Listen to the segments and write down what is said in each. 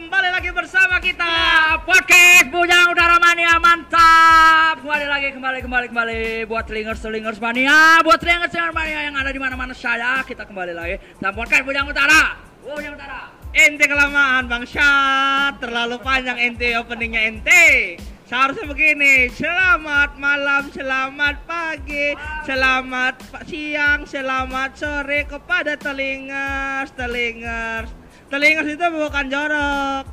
kembali lagi bersama kita podcast Bujang Udara Mania mantap. Kembali lagi kembali kembali kembali buat telingers telingers mania, buat telingers telingers mania yang ada di mana-mana saya kita kembali lagi dalam podcast Bujang Utara. Bujang Utara. Ente kelamaan Bang Syat Terlalu panjang ente openingnya ente Seharusnya begini Selamat malam, selamat pagi Selamat siang, selamat sore Kepada telingers, telingers Telingers itu bukan jorok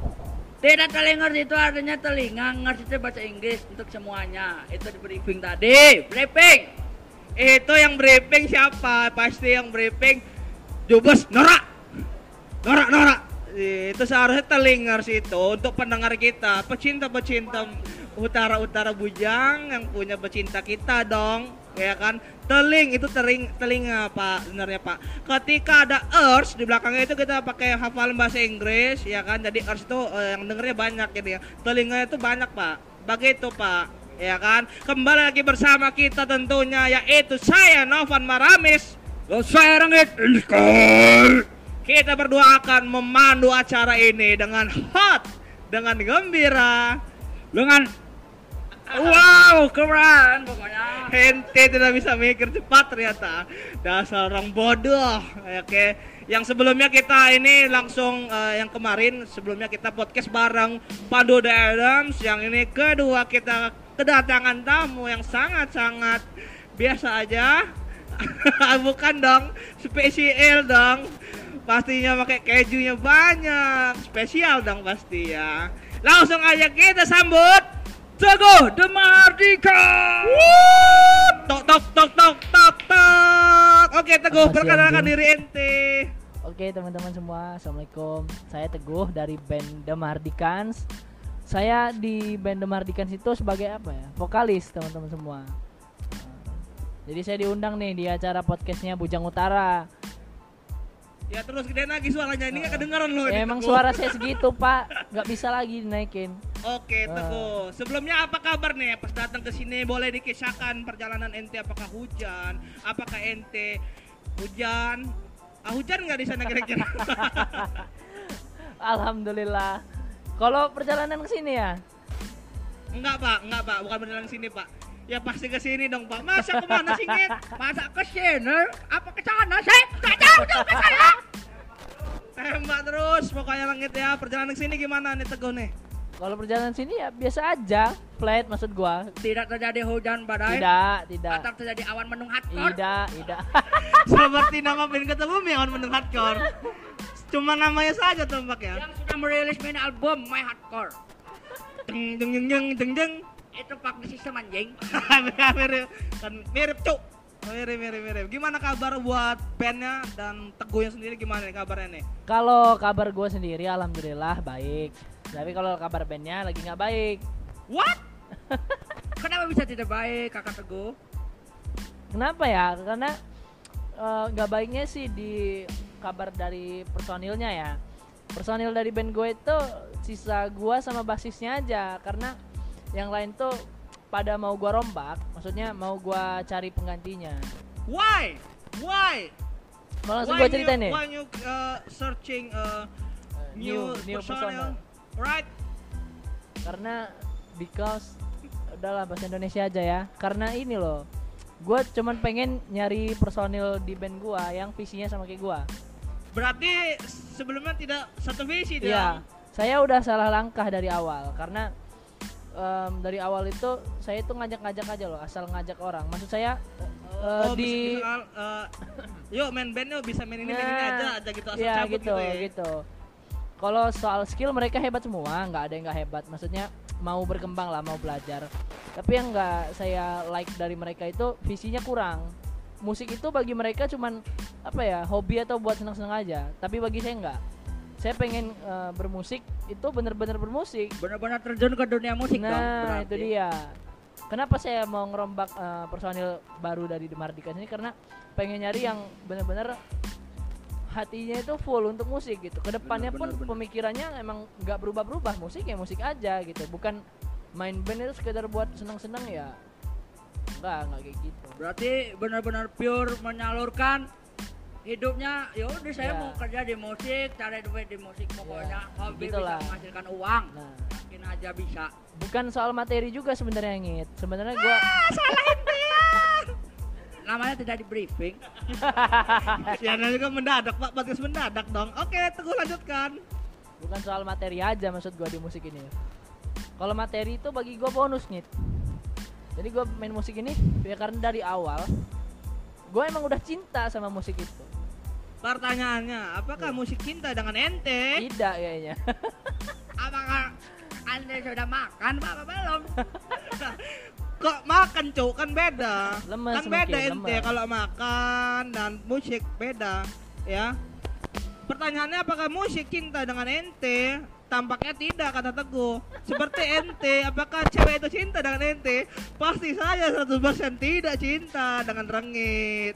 Tidak telingers itu artinya telinga, ngers itu bahasa Inggris untuk semuanya. Itu di briefing tadi, briefing. Itu yang briefing siapa? Pasti yang briefing Jubes Nora Nora, Nora Itu seharusnya telingers itu untuk pendengar kita Pecinta-pecinta utara-utara bujang yang punya pecinta kita dong ya kan? Teling itu teling telinga pak sebenarnya pak. Ketika ada earth di belakangnya itu kita pakai hafalan bahasa Inggris ya kan? Jadi earth itu eh, yang dengernya banyak gitu ya. Telinga itu banyak pak. Begitu pak ya kan? Kembali lagi bersama kita tentunya yaitu saya Novan Maramis. Saya rengit kita berdua akan memandu acara ini dengan hot dengan gembira. Dengan Wow, keren pokoknya. Ente tidak bisa mikir cepat ternyata. Dasar orang bodoh Oke. Yang sebelumnya kita ini langsung eh, Yang kemarin sebelumnya kita podcast bareng Pandu The Adams. Yang ini kedua kita kedatangan tamu yang sangat-sangat Biasa aja. Bukan dong Spesial dong. Pastinya pakai kejunya banyak. Spesial dong pasti ya. Langsung aja kita sambut Teguh Demardika. Tok tok tok tok tok tok. Oke Teguh, perkenalkan diri ente. Oke teman-teman semua, Assalamualaikum Saya Teguh dari band The Mardikans Saya di band The Mardikans itu sebagai apa ya? Vokalis teman-teman semua Jadi saya diundang nih di acara podcastnya Bujang Utara Ya terus gedein lagi suaranya ini nggak kedengeran loh. ya, Emang Teguh. suara saya segitu pak nggak bisa lagi dinaikin Oke Teguh. Sebelumnya apa kabar nih? Pas datang ke sini boleh dikisahkan perjalanan ente apakah hujan? Apakah ente hujan? Ah, hujan nggak di sana kira-kira? Alhamdulillah Kalau perjalanan ke sini ya enggak pak, enggak pak, bukan beneran sini pak. Ya pasti ke sini dong pak. Masa ke mana sih Ngit? Masa ke sini? Apa ke sana sih? Gak jauh juga saya. Tembak terus, pokoknya langit ya. Perjalanan ke sini gimana nih Teguh nih? Kalau perjalanan sini ya biasa aja Flat maksud gua Tidak terjadi hujan badai. Tidak, tidak Atau terjadi awan mendung hardcore. Tidak, tidak Seperti nama band ketemu yang mendengar hardcore. Cuma namanya saja tembak ya. Yang sudah merilis mini album My Hardcore. Deng deng deng deng deng deng. Itu pakai sistem anjing. mirip kan mirip cuk. Mirip mirip mirip. Gimana kabar buat bandnya dan teguhnya sendiri gimana nih kabarnya nih? Kalau kabar gue sendiri alhamdulillah baik. Tapi kalau kabar bandnya lagi nggak baik. What? Kenapa bisa tidak baik kakak Teguh? Kenapa ya? Karena eh, nggak baiknya sih di kabar dari personilnya ya. Personil dari band gue itu sisa gua sama basisnya aja karena yang lain tuh pada mau gua rombak, maksudnya mau gua cari penggantinya. Why? Why? Mau langsung Why gua ceritain nih. Why you uh, searching uh, new, new personnel? personal. Right? karena because udahlah bahasa Indonesia aja ya karena ini loh gue cuman pengen nyari personil di band gua yang visinya sama kayak gua Berarti sebelumnya tidak satu visi dia. iya saya udah salah langkah dari awal karena em, dari awal itu saya itu ngajak-ngajak aja loh asal ngajak orang maksud saya eh, Oh, di bisa, bisa, uh, yuk main band yuk bisa main ini main ini Nah, aja aja gitu asal Iya cabut gitu gitu, ya. gitu. Kalau soal skill mereka hebat semua, nggak ada yang nggak hebat. Maksudnya mau berkembang lah, mau belajar. Tapi yang nggak saya like dari mereka itu visinya kurang. Musik itu bagi mereka cuman apa ya hobi atau buat senang-senang aja. Tapi bagi saya nggak. Saya pengen eh, bermusik itu bener-bener bermusik. Benar-benar terjun ke dunia musik dong. Nah berarti. itu dia. Kenapa saya mau ngerombak eh, personil baru dari Demardikas ini karena pengen nyari yang bener-bener hatinya itu full untuk musik gitu. Ke depannya Bener, pun bener, bener. pemikirannya emang nggak berubah-berubah musik ya musik aja gitu. Bukan main band itu sekedar buat senang-senang ya. Enggak, enggak kayak gitu. Berarti benar-benar pure menyalurkan hidupnya ya udah saya Ya. mau kerja di musik cari duit di musik pokoknya hobi gitulah. bisa menghasilkan uang Nah, yakin aja bisa bukan soal materi juga sebenarnya ngit. Sebenarnya gua namanya tidak di briefing nanti juga mendadak Pak, podcast mendadak dong. Oke, Teguh lanjutkan. bukan soal materi aja maksud gua di musik ini. Kalau materi itu bagi gua bonus ngit. Jadi gua main musik ini ya karena dari awal gua emang udah cinta sama musik itu. Pertanyaannya, apakah musik cinta dengan ente? Tidak kayaknya. apakah anda sudah makan pak apa belum Kok makan cuk kan beda. Lemes kan beda mungkin, ente kalau makan dan musik beda, ya. Pertanyaannya apakah musik cinta dengan ente? Tampaknya tidak kata Teguh. Seperti ente, apakah cewek itu cinta dengan ente? Pasti saya 100% tidak cinta dengan rengit.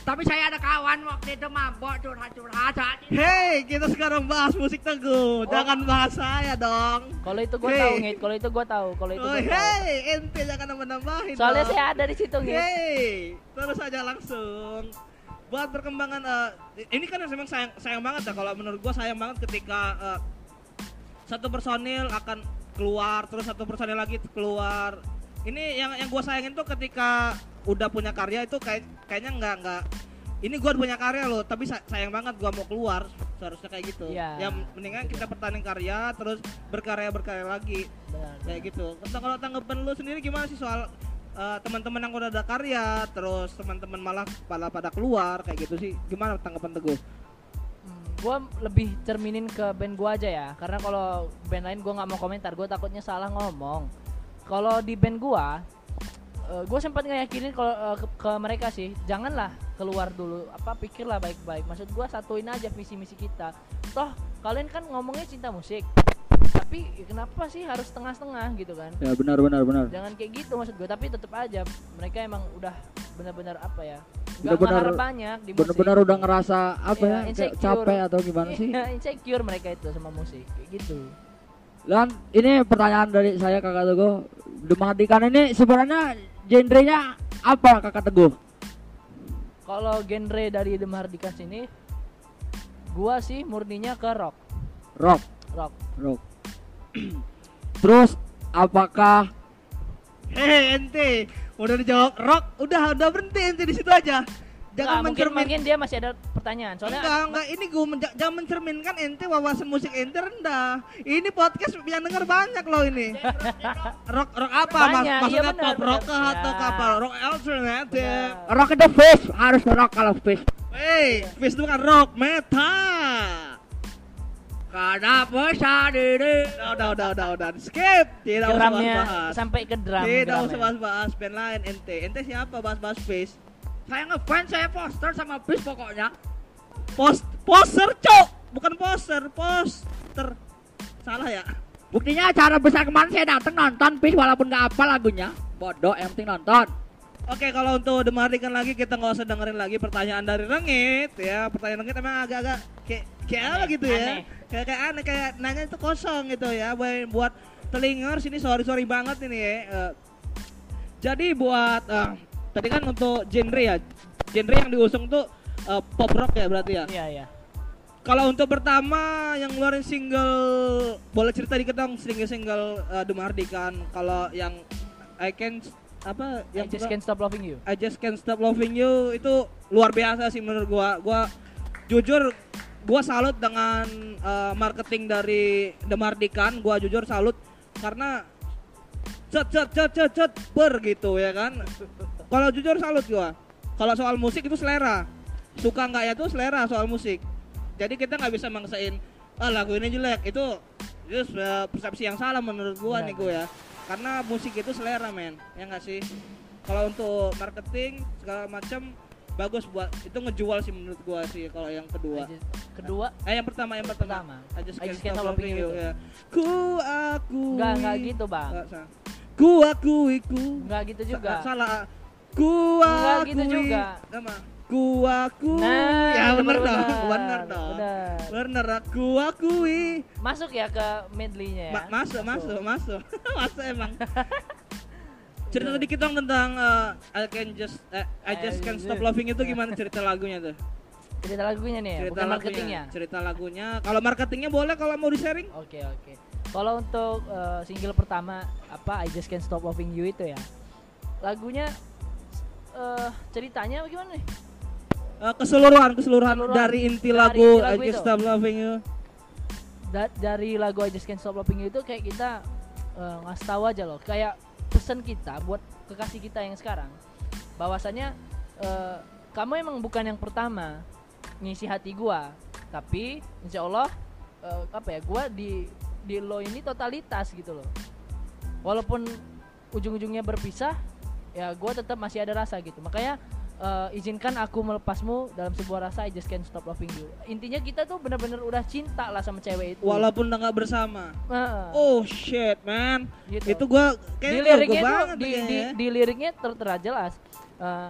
Tapi saya ada kawan waktu itu mabok curhat-curhat saat. Hei, kita sekarang bahas musik Teguh. Jangan bahas saya dong. Kalau itu gua Hei. tahu ngit, kalau itu gua tahu, kalau itu Oh, hei, ente jangan nambah-nambahin Soalnya dong. saya ada di situ ngit. Hei, terus saja langsung. Buat perkembangan eh, ini kan memang sayang sayang banget ya kalau menurut gua sayang banget ketika eh, satu personil akan keluar terus satu personil lagi keluar. Ini yang yang gua sayangin tuh ketika udah punya karya itu kayak kayaknya nggak nggak ini gua punya karya loh, tapi sa- sayang banget gua mau keluar seharusnya kayak gitu. Iya. Yang mendingan kita pertahanin karya terus berkarya berkarya lagi Benar. kayak gitu. Entah kalau tanggapan lu sendiri gimana sih soal uh, teman-teman yang udah ada karya, terus teman-teman malah pada pada keluar kayak gitu sih. Gimana tanggapan Teguh? Hmm, gua lebih cerminin ke band gua aja ya karena kalau band lain gua nggak mau komentar gua takutnya salah ngomong kalau di band gua eh, gua sempat ngeyakinin kalau eh, ke, ke mereka sih janganlah keluar dulu apa pikirlah baik-baik maksud gua satuin aja visi misi kita toh kalian kan ngomongnya cinta musik tapi ya kenapa sih harus setengah-setengah gitu kan Ya benar benar benar. jangan kayak gitu maksud gue tapi tetap aja mereka emang udah benar-benar apa ya Benar-benar- ngeharap banyak di musik Benar-benar udah ngerasa apa Iya, ya? kayak insecure. capek atau gimana sih? Iya, insecure mereka itu sama musik kayak gitu Dan ini pertanyaan dari saya Kakak Teguh. Demahdikan ini sebenarnya genrenya apa Kakak Teguh? kalau genre dari The Mahardika sini gua sih murninya ke rock Rock, rock rock. Terus apakah Hei ente, udah dijawab rock, udah udah berhenti ente di situ aja. Jangan Nggak, mungkin, mencermin. mungkin dia masih ada pertanyaan soalnya Enggak, enggak, ini gue menja- jangan mencerminkan ente wawasan musik ente rendah. Ini podcast yang denger banyak loh ini. rock rock apa? Mas, iya maksudnya benar, pop rock benar. kah atau Ya. apa? Rock alternative. Benar. rock itu fish harus rock kalau fish. Hey, Fizz itu kan rock metal. karena besar diri Udah, udah, udah, udah, udah. Skip. Tidak usah bahas. sampai ke drum Tidak usah bahas-bahas band lain ente. Ente siapa bahas-bahas Fizz? Saya ngefans saya poster sama bis pokoknya Post poster, cok. Bukan poster, poster. Salah ya? Buktinya acara besar kemarin saya datang nonton fish walaupun nggak apa lagunya. Bodoh, yang penting nonton. Oke, kalau untuk demarikan lagi kita nggak usah dengerin lagi pertanyaan dari Rengit ya. Pertanyaan Rengit emang agak-agak kayak kayak apa Aneh, gitu ya. aneh. Kayak kayak aneh kayak nanya itu kosong gitu ya. Buat buat telingers ini sorry sorry banget ini ya. Eh, jadi buat eh, tadi kan untuk genre ya. Genre yang diusung tuh eh, pop rock ya berarti ya. iya iya Kalau untuk pertama yang ngeluarin single boleh cerita dikit dong single single uh, Demardikan. Kalau yang I can apa I yang just pertama- can't stop loving you I just can't stop loving you itu luar biasa sih menurut gua. Gua jujur gua salut dengan uh, marketing dari Demardikan. Gua jujur salut karena cet cet cet cet cet ber gitu ya kan. Kalau jujur salut gua. Kalau soal musik itu selera. Suka nggak ya tuh selera soal musik. Jadi kita nggak bisa maksain ah lagu ini jelek. Itu itu uh, persepsi yang salah menurut gua Benar, nih gua ya. Karena musik itu selera men, ya nggak sih? Kalau untuk marketing segala macam bagus buat itu ngejual sih menurut gua sih kalau yang kedua. Just- kedua Eh yang pertama yang pertama. Pertama. I just I just can't stop stop loving loving you. you. ya. Ku aku. Enggak, enggak gitu, Bang. Ku akui ku. Enggak gitu juga. Sa- Salah. Ku Enggak gitu juga. Sama. Ku akui. Nah, ya bener bener, dong. bener. Bener dong. Bener. Bener aku akui. Masuk ya ke medley-nya ya. Ma- masuk, masuk, masuk. masuk emang. cerita dikit dong tentang uh, I can just eh, I just can't stop loving itu gimana cerita lagunya tuh? cerita lagunya nih ya, Cerita bukan lagunya. marketingnya Cerita lagunya. Kalau marketingnya boleh kalau mau di sharing. Oke oke. Kalau untuk eh, single pertama apa I Just Can't Stop Loving You itu ya, lagunya eh ceritanya bagaimana nih? Uh, keseluruhan, keseluruhan Keseluruhan. dari inti Dari lagu, I just stop loving you. Da- dari lagu I Just Can't Stop Loving You itu kayak kita eh, ngasih tahu aja loh, kayak pesan kita buat kekasih kita yang sekarang, bahwasannya eh, kamu emang bukan yang pertama ngisi hati gua, tapi insya Allah eh, apa ya, gua di di lo ini totalitas gitu loh. Walaupun ujung-ujungnya berpisah, ya gua tetap masih ada rasa gitu. Makanya eh, izinkan aku melepasmu dalam sebuah rasa I just can't stop loving you. Intinya kita tuh bener-bener udah cinta lah sama cewek itu. Walaupun udah nggak bersama. Heeh. Oh shit, man. Gitu. Itu gua di kayaknya liriknya gua banget di, kayaknya di, ya. di liriknya tertera jelas Eh,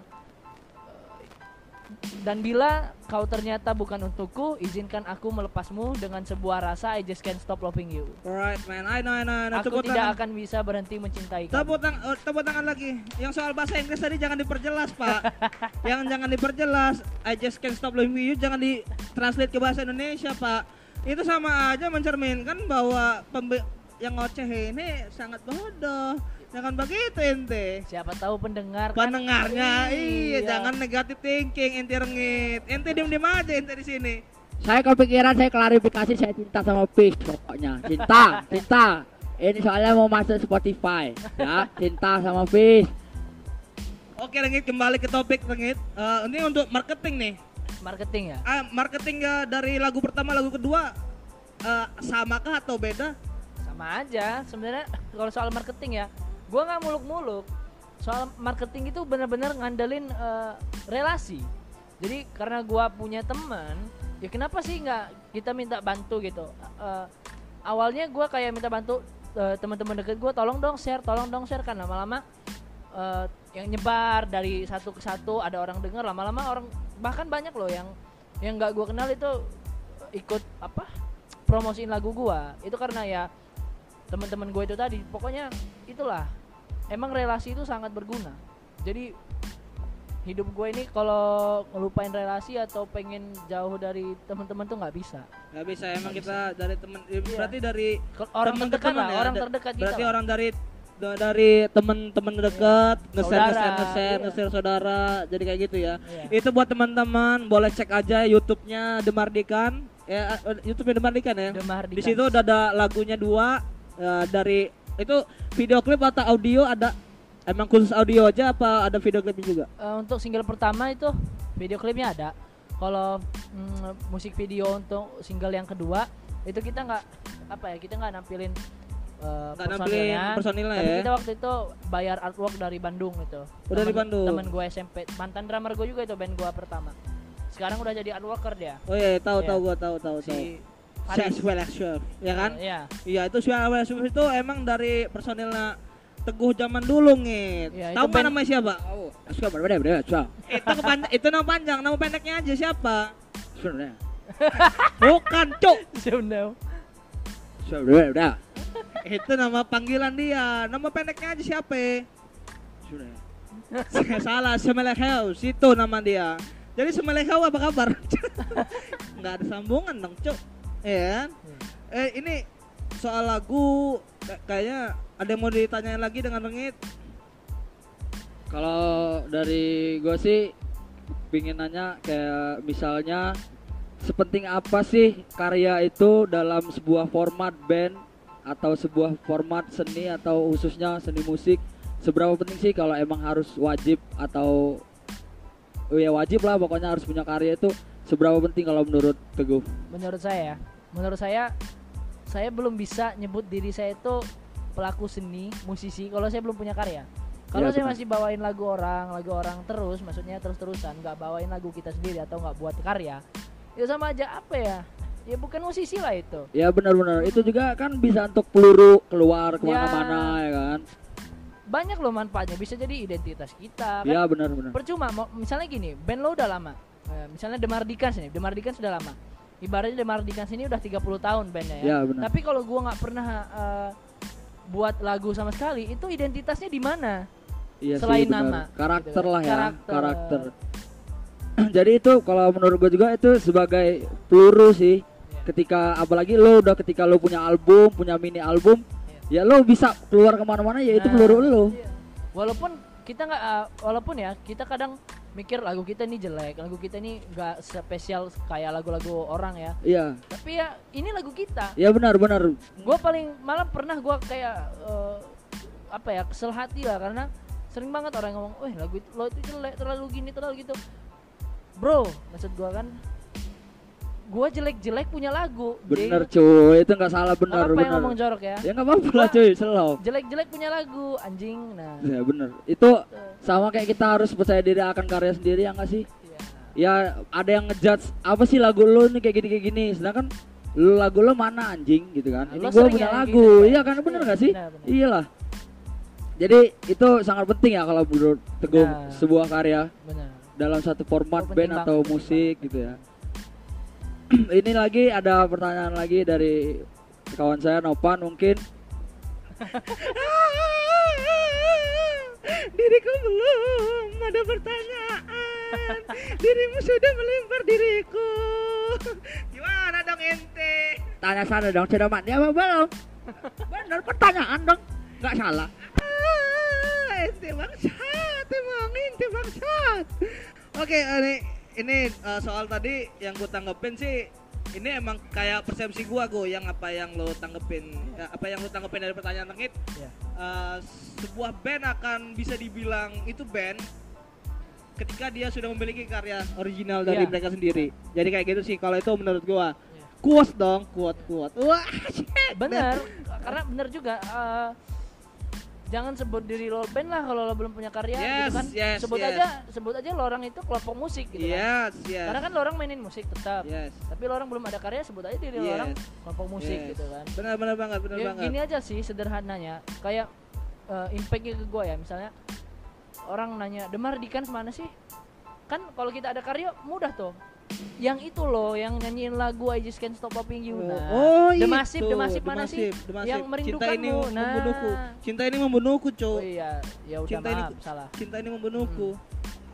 dan bila kau ternyata bukan untukku izinkan aku melepasmu dengan sebuah rasa I just can't stop loving you Alright, man. I know, I know, I know. aku Tepuk tidak tangan. akan bisa berhenti mencintai kamu Tepuk tangan, oh, tepuk tangan lagi. Yang soal bahasa Inggris tadi jangan diperjelas, Pak. yang jangan diperjelas. I just can't stop loving you jangan ditranslate ke bahasa Indonesia, Pak. Itu sama aja mencerminkan bahwa yang ngoceh ini sangat bodoh. Jangan begitu ente. siapa tahu pendengar kan Pendengarnya, iya, Iya. jangan negatif thinking, ente rengit. Ente diem-diem aja ente di sini. Saya kepikiran saya klarifikasi saya cinta sama Fish pokoknya. Cinta, cinta. Ini soalnya mau masuk Spotify ya. Cinta sama Fish. Oke, Rengit kembali ke topik Rengit. Eh, ini untuk marketing nih. marketing ya Ah, marketing ya dari lagu pertama lagu kedua eh, samakah atau beda? sama aja sebenarnya kalau soal marketing ya gua nggak muluk-muluk. Soal marketing itu benar-benar ngandelin eh, relasi. Jadi karena gua punya teman ya kenapa sih nggak kita minta bantu gitu? Eh, awalnya gua kayak minta bantu eh, teman-teman deket gua tolong dong share tolong dong share. Kan lama-lama eh, yang nyebar dari satu ke satu ada orang dengar lama-lama orang bahkan banyak loh yang yang nggak gua kenal itu ikut apa promosiin lagu gua. Itu karena ya teman-teman gue itu tadi. Pokoknya itulah emang relasi itu sangat berguna jadi hidup gue ini kalau ngelupain relasi atau pengen jauh dari teman-teman tuh nggak bisa Gak bisa emang kita dari temen eh, Iya. berarti dari orang temen terdekat temen lah ya, orang terdekat kita berarti lah. orang dari da- dari temen-temen dekat nge-share Saudara, nge-share nge-share iya. nge-share saudara jadi kayak gitu ya. Iya. Itu buat teman-teman boleh cek aja YouTube-nya Demardikan ya eh, YouTube-nya Demardikan ya. The Mahardika. Di situ udah ada lagunya dua eh, dari itu video klip atau audio ada emang khusus audio aja apa ada video klipnya juga? Eh, untuk single pertama itu video klipnya ada kalau mm, musik video untuk single yang kedua itu kita nggak apa ya kita nggak nampilin eh, Nggak nampilin personilnya Tapi ya? kita waktu itu bayar artwork dari Bandung itu Oh, dari Bandung. temen gue SMP mantan drummer gue juga itu band gue pertama sekarang udah jadi artworker dia Oh iya, tahu Iya. tahu gua tahu tahu tahu. si Chef Well Chef, ya kan? Iya. Iya itu Chef Well Chef itu emang dari personilnya Teguh zaman dulu ngit. Iya, Tahu band- namanya siapa? Oh, suka berbeda berbeda, suka. itu kepanjang, itu nama panjang, nama pendeknya aja siapa? Sebenarnya. Bukan, cuk. Berbeda berbeda. itu nama panggilan dia. Nama pendeknya aja siapa? Sebenarnya. Salah, Semeleheu. Itu nama dia. Jadi Semeleheu apa kabar? Nggak ada sambungan dong, cuk. Iya kan? Eh ini soal lagu ka- kayaknya ada yang mau ditanyain lagi dengan Rengit. Kalau dari gue sih pingin nanya kayak misalnya sepenting apa sih karya itu dalam sebuah format band atau sebuah format seni atau khususnya seni musik seberapa penting sih kalau emang harus wajib atau ya wajib lah pokoknya harus punya karya itu seberapa penting kalau menurut Teguh Menurut saya, menurut saya saya belum bisa nyebut diri saya itu pelaku seni, musisi kalau saya belum punya karya. Kalau Iya, saya masih bawain lagu orang, lagu orang terus, maksudnya terus-terusan, nggak bawain lagu kita sendiri atau nggak buat karya, itu sama aja apa ya? Ya bukan musisi lah itu. ya benar-benar itu juga kan bisa untuk peluru keluar ke mana-mana ya, kan Banyak loh manfaatnya, bisa jadi identitas kita. Kan? ya benar-benar Percuma, misalnya gini, band lo udah lama. Eh, misalnya Demardikans ini, Demardikans sudah lama. Ibaratnya Demardikans ini udah 30 tahun bandnya ya. ya benar Tapi kalau gua nggak pernah eh, buat lagu sama sekali, itu identitasnya di mana? Iya sih, selain benar. nama. Karakter gitu kan. lah ya, Karakter. karakter. Jadi itu kalau menurut gue juga itu sebagai peluru sih. Ketika apalagi lo udah ketika lo punya album, punya mini album, ya lo bisa keluar ke mana-mana ya itu Nah, peluru lo. iya. Walaupun kita nggak, uh, walaupun ya kita kadang mikir lagu kita ini jelek, lagu kita ini nggak spesial kayak lagu-lagu orang ya. Iya, Tapi ya ini lagu kita. ya benar-benar. Gue paling malah pernah gue kayak uh, apa ya kesel hati lah karena sering banget orang ngomong, weh lagu itu lo itu jelek terlalu gini terlalu gitu. Bro, maksud gue kan, gue jelek-jelek punya lagu. Bener Jadi, cuy, itu nggak salah benar apa yang benar. ngomong jorok ya? Ya nggak apa-apa lah cuy, selalu. Jelek-jelek punya lagu, anjing. Nah, Ya bener. Itu gitu. sama kayak kita harus percaya diri akan karya sendiri ya nggak sih? Iya. Ya ada yang ngejudge apa sih lagu lo nih kayak gini kayak gini, sedangkan lu lagu lo mana anjing gitu kan? Nah, Ini gua punya ya lagu, gitu, iya kan bener Iya, nggak sih? benar. Iyalah. Jadi itu sangat penting ya kalau menurut Teguh Benar. sebuah karya Benar. dalam satu format band atau musik gitu ya. Ini lagi ada pertanyaan lagi dari kawan saya Nopan mungkin. Diriku belum ada pertanyaan. Dirimu sudah melempar diriku. Gimana dong ente? Tanya sana dong, cedoman. Ya belum? Bener pertanyaan dong, nggak salah. Ah, ente bangsat, emang ente bangsat. Oke, ini ini eh, soal tadi yang gue tanggepin sih ini emang kayak persepsi gua go yang apa yang lo tanggepin ya, apa yang lo tanggepin dari pertanyaan tengit Iya. eh, sebuah band akan bisa dibilang itu band ketika dia sudah memiliki karya original dari Iya. mereka sendiri jadi kayak gitu sih kalau itu menurut gua Iya. kuat dong kuat kuat wah shit. Bener, karena bener juga. eh, jangan sebut diri lo band lah kalau lo belum punya karya Yes, gitu kan. yes, sebut yes. aja, sebut aja lo orang itu kelompok musik gitu kan. yes yes Karena kan lo orang mainin musik tetap. yes Tapi lo orang belum ada karya, sebut aja diri lo Yes. orang kelompok musik Yes. gitu kan. benar benar banget benar Ya, banget gini aja sih sederhananya. Kayak eh, impactnya ke gue ya, misalnya orang nanya, Demar Dikan mana sih? Kan kalau kita ada karya mudah tuh. Yang itu loh, yang nyanyiin lagu I Just Can't Stop Loving You. Nah, oh The itu Massive, The Massive mana sih? Yang cinta merindukanmu. ini Nah. membunuhku cinta ini membunuhku Oh cowok iya, ya udah Cinta ini- maaf, salah. cinta ini membunuhku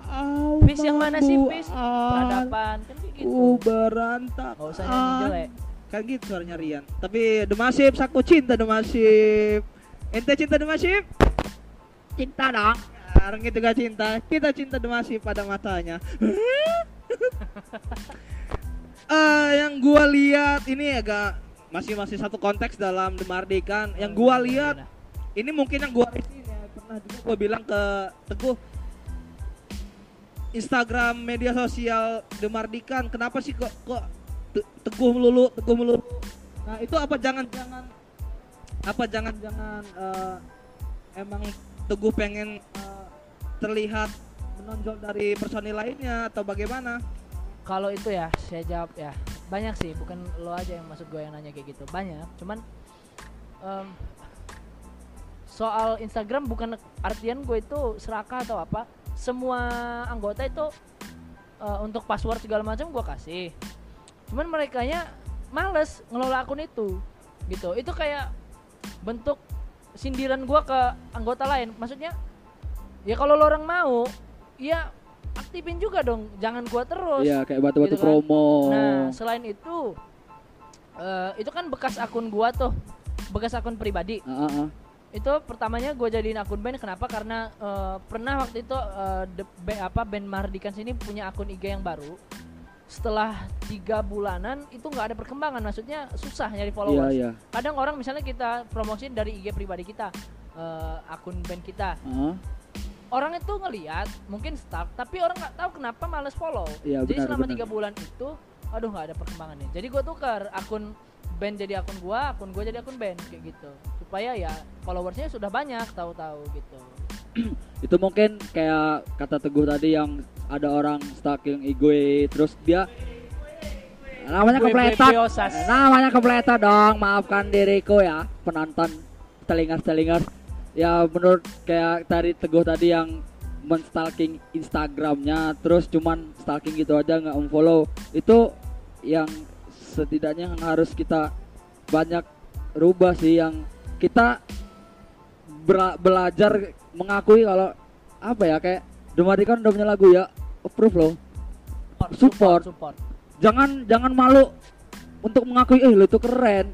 Hmm. Peace yang mana sih, Peace? Peradaban, kan kayak gitu. Ku berantakan. Gak usah nyanyi jelek. Kan gitu suaranya Rian. Tapi The Massive, aku cinta The Massive. Ente cinta The Massive? Cinta dong. Ya, orang itu gak cinta. Kita cinta The Massive pada matanya. Eh, yang gua lihat ini agak masih masih satu konteks dalam The Mardikan. Yang gua lihat ini mungkin yang gua ini ya, pernah juga gua bilang ke Teguh Instagram media sosial The Mardikan kenapa sih kok kok Te- Teguh melulu Teguh melulu nah itu apa jangan-jangan apa jangan-jangan eh, emang Teguh pengen eh, terlihat menonjol dari personil lainnya atau bagaimana Kalau itu ya, saya jawab ya banyak sih, bukan lo aja yang maksud gue yang nanya kayak gitu, banyak. Cuman em, soal Instagram bukan artian gue itu serakah atau apa. Semua anggota itu eh, untuk password segala macam gue kasih. Cuman mereka males ngelola akun itu, gitu. Itu kayak bentuk sindiran gue ke anggota lain. Maksudnya, ya kalau lo orang mau, ya aktifin juga dong, jangan gua terus. Iya kayak batu-batu Gitu kan. promo. Nah, selain itu, eh, itu kan bekas akun gua tuh, bekas akun pribadi. Ah, ah. Itu pertamanya gua jadiin akun band. Kenapa? Karena eh, pernah waktu itu eh, the- ba- apa band Mardikan sini punya akun IG yang baru. Setelah tiga bulanan itu nggak ada perkembangan, maksudnya susah nyari Iya followers. iya. Kadang orang misalnya kita promosiin dari IG pribadi kita, eh, akun band kita, Ah, orang itu ngelihat mungkin stuck tapi orang nggak tahu kenapa males follow. Iya, jadi benar, selama benar. tiga bulan itu aduh nggak ada perkembangannya jadi gue tukar akun band jadi akun gua akun gue jadi akun band kayak gitu. Supaya ya followersnya sudah banyak tahu-tahu gitu. Itu mungkin kayak kata teguh tadi yang ada orang stalking gue terus dia namanya Gue- gue biosas. namanya kepletot dong maafkan diriku ya penonton telingas telingas ya menurut kayak tadi teguh tadi yang menstalking Instagramnya terus cuman stalking gitu aja nggak unfollow itu yang setidaknya yang harus kita banyak rubah sih yang kita bela- belajar mengakui kalau apa ya kayak Demarikan udah punya lagu ya approve loh. Support. support. jangan jangan malu untuk mengakui eh lo itu keren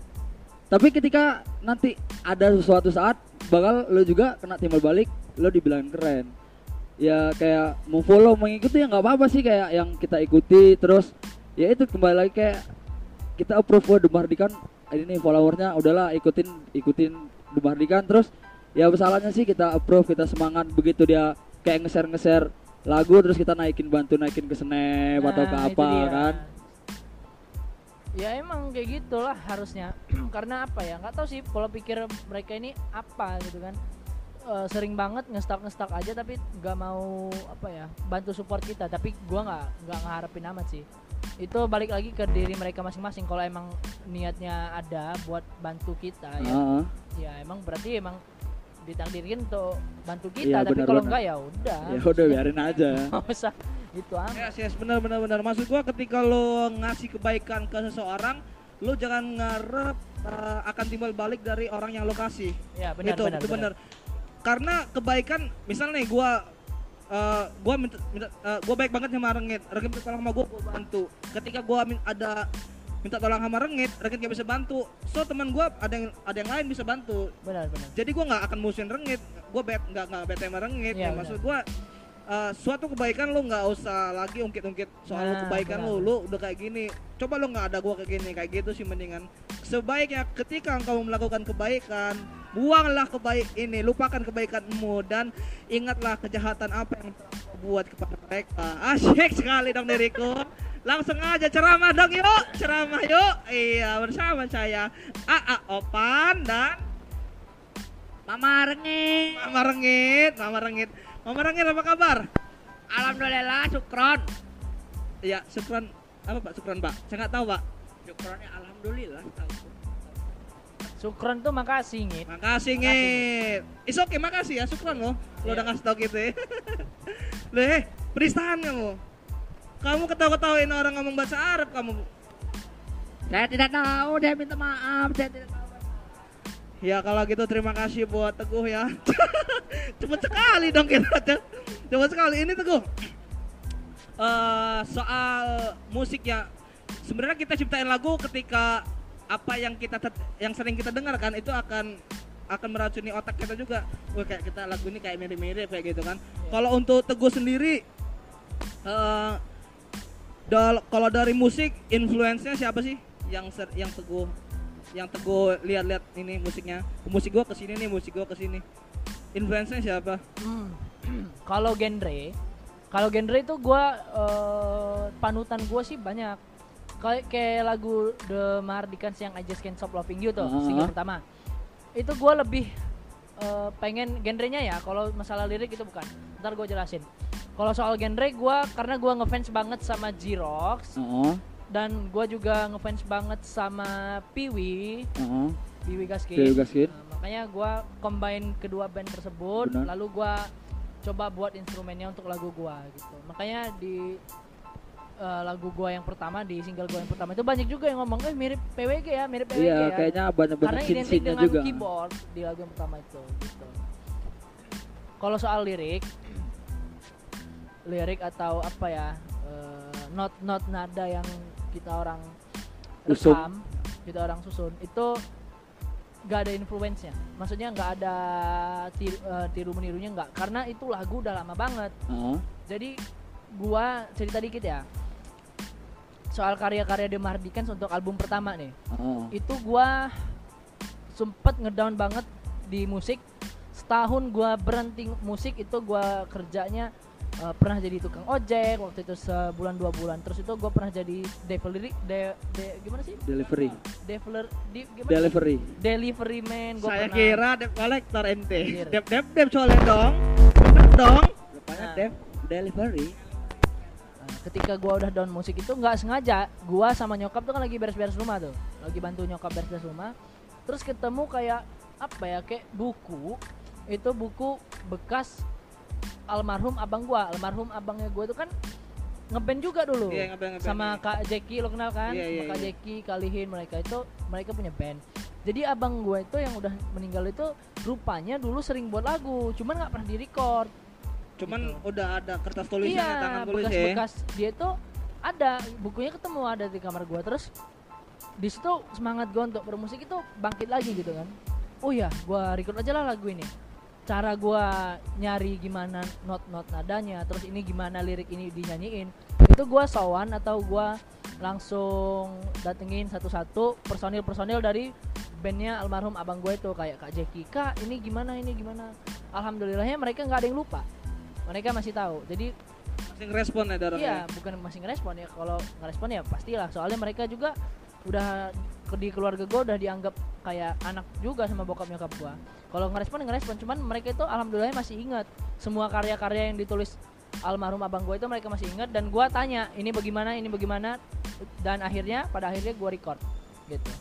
tapi ketika nanti ada suatu saat bakal lo juga kena timbal balik lo dibilang keren. Ya kayak mau follow mengikuti ya nggak apa-apa sih kayak yang kita ikuti. Terus ya itu kembali lagi kayak kita approve Demardikan ini followernya udahlah ikutin ikutin Demardikan terus ya salahnya sih kita approve kita semangat begitu dia kayak nge-share nge-share lagu terus kita naikin bantu naikin ke snap atau ke Nah, apa kan ya emang kayak gitulah harusnya. Karena apa ya? Nggak tahu sih pola pikir mereka ini apa gitu kan. Eh, sering banget ngestak ngestak aja tapi nggak mau apa ya bantu support kita. Tapi gua nggak nggak ngeharapin amat sih. Itu balik lagi ke diri mereka masing-masing. Kalau emang niatnya ada buat bantu kita ya. Heeh. ya emang berarti emang ditakdirkan untuk bantu kita. Iya, tapi kalau enggak ya udah. Ya udah biarin aja. Nggak usah itu amat Yes, yes, benar benar benar. Maksud gua ketika lo ngasih kebaikan ke seseorang, lo jangan ngarep uh, akan timbal balik dari orang yang lo kasih. ya benar itu benar, itu benar. benar. Karena kebaikan, misalnya nih gua uh, gua minta, minta uh, gua baik banget sama Rengit. Rengit minta tolong sama gua, gua bantu. Ketika gua min- ada minta tolong sama Rengit, Rengit gak bisa bantu. So teman gua ada yang ada yang lain bisa bantu. benar benar Jadi gua nggak akan musuhin Rengit. Gua bet nggak nggak bete sama Rengit. Iya, ya, maksud gua uh, suatu kebaikan lo nggak usah lagi ungkit-ungkit soal Nah, kebaikan lo, lo udah kayak gini. Coba lo nggak ada gua kayak gini, kayak gitu sih mendingan. Sebaiknya ketika engkau melakukan kebaikan, buanglah kebaik ini, lupakan kebaikanmu dan ingatlah kejahatan apa yang telah buat kepada mereka. Asyik sekali dong diriku. Langsung aja ceramah dong yuk, ceramah yuk. Iya bersama saya AA Opan dan Mama Rengit. Mama Rengit, Mama Rengit. Mama Rengit apa kabar? Alhamdulillah Sukron. Iya, Sukron apa Pak Sukron Pak? Saya nggak tahu Pak. Sukronnya alhamdulillah tahu. Sukron tuh makasih ngit Makasih ngit. Is oke makasih ya Sukron loh. Lo Iya. udah ngasih tau gitu ya. Loh, eh, peristahan kamu. Kamu ketawa-ketawain orang ngomong bahasa Arab kamu. Saya tidak tahu, dia minta maaf, saya tidak. Ya kalau gitu terima kasih buat Teguh ya. Cepet sekali dong kita. Cepet sekali ini Teguh. Eh soal musik ya. Sebenarnya kita ciptain lagu ketika apa yang kita yang sering kita dengar kan itu akan akan meracuni otak kita juga. Wah kayak kita lagu ini kayak mirip-mirip kayak gitu kan. Kalau untuk Teguh sendiri eh dal- kalau dari musik influence-nya siapa sih yang ser- yang Teguh yang teguh lihat-lihat ini musiknya. Musik gua ke sini nih musik gua ke sini influence-nya siapa? Hmm. kalau genre kalau genre itu gua eh, panutan gua sih banyak. Kayak kayak lagu The Mardikans yang I Just Can't Stop Loving You tuh Ah. single pertama. Itu gua lebih eh, pengen genrenya ya. Kalau masalah lirik itu bukan. Ntar gue jelasin. Kalau soal genre gua karena gua ngefans banget sama G-Rocks Heeh, dan gua juga ngefans banget sama Piwi heeh. Piwi Gaskin. Piwi Gaskin. Nah, makanya gua combine kedua band tersebut Benar. lalu gua coba buat instrumennya untuk lagu gua gitu. Makanya di eh, lagu gua yang pertama di single gua yang pertama itu banyak juga yang ngomong eh mirip PWG ya, mirip PWG Iya, ya. kayaknya banyak banget Karena identik dengan juga. keyboard di lagu yang pertama itu gitu. Kalau soal lirik lirik atau apa ya eh, not-not nada yang kita orang rekam, kita orang susun itu gak ada influence-nya. Maksudnya nggak ada tiru, eh, tiru menirunya nggak, karena itu lagu udah lama banget. Heeh. Jadi gua cerita dikit ya soal karya-karya The Mardikans untuk album pertama nih Heeh. itu gua sempet ngedown banget di musik setahun gua berhenti musik itu gua kerjanya eh, pernah jadi tukang ojek waktu itu sebulan dua bulan terus itu gua pernah jadi delivery de, de- gimana sih Delivery. Develer di gimana sih? Delivery. delivery man gua saya pernah kira debt collector ente Iya. dep dep dep soalnya dong Bener dong Depannya Nah. Dev Delivery. Nah, ketika gua udah down musik itu nggak sengaja gua sama nyokap tuh kan lagi beres-beres rumah tuh lagi bantu nyokap beres-beres rumah terus ketemu kayak apa ya kayak buku itu buku bekas almarhum abang gua. Almarhum abangnya gua itu kan ngeband juga dulu. Iya, ngeband, ngeband, sama iya. kak Jackie lo kenal kan? Iya, iya, sama kak iya. Jackie Kalihin mereka itu mereka punya band. Jadi abang gua itu yang udah meninggal itu rupanya dulu sering buat lagu cuman nggak pernah direcord. Cuman Gitu. udah ada kertas tulisannya iya, tangan tulis ya. bekas-bekas dia itu ada bukunya ketemu ada di kamar gua. Terus di situ semangat gua untuk bermusik itu bangkit lagi gitu kan. Oh ya gua record aja lah lagu ini cara gua nyari gimana not-not nadanya terus ini gimana lirik ini dinyanyiin itu gua sowan atau gua langsung datengin satu-satu personil-personil dari bandnya almarhum abang gue itu kayak kak Jeki kak ini gimana ini gimana alhamdulillahnya mereka nggak ada yang lupa mereka masih tahu jadi Masih ngerespon ya Darong Iya, ya? bukan masih ngerespon ya. Kalau ngerespon ya pastilah. Soalnya mereka juga udah di keluarga gue udah dianggap kayak anak juga sama bokap nyokap gue. Kalau ngerespon ngerespon, cuman mereka itu alhamdulillah masih ingat. Semua karya-karya yang ditulis almarhum abang gue itu mereka masih ingat. Dan gue tanya ini bagaimana? Ini bagaimana? Dan akhirnya pada akhirnya gue record gitu.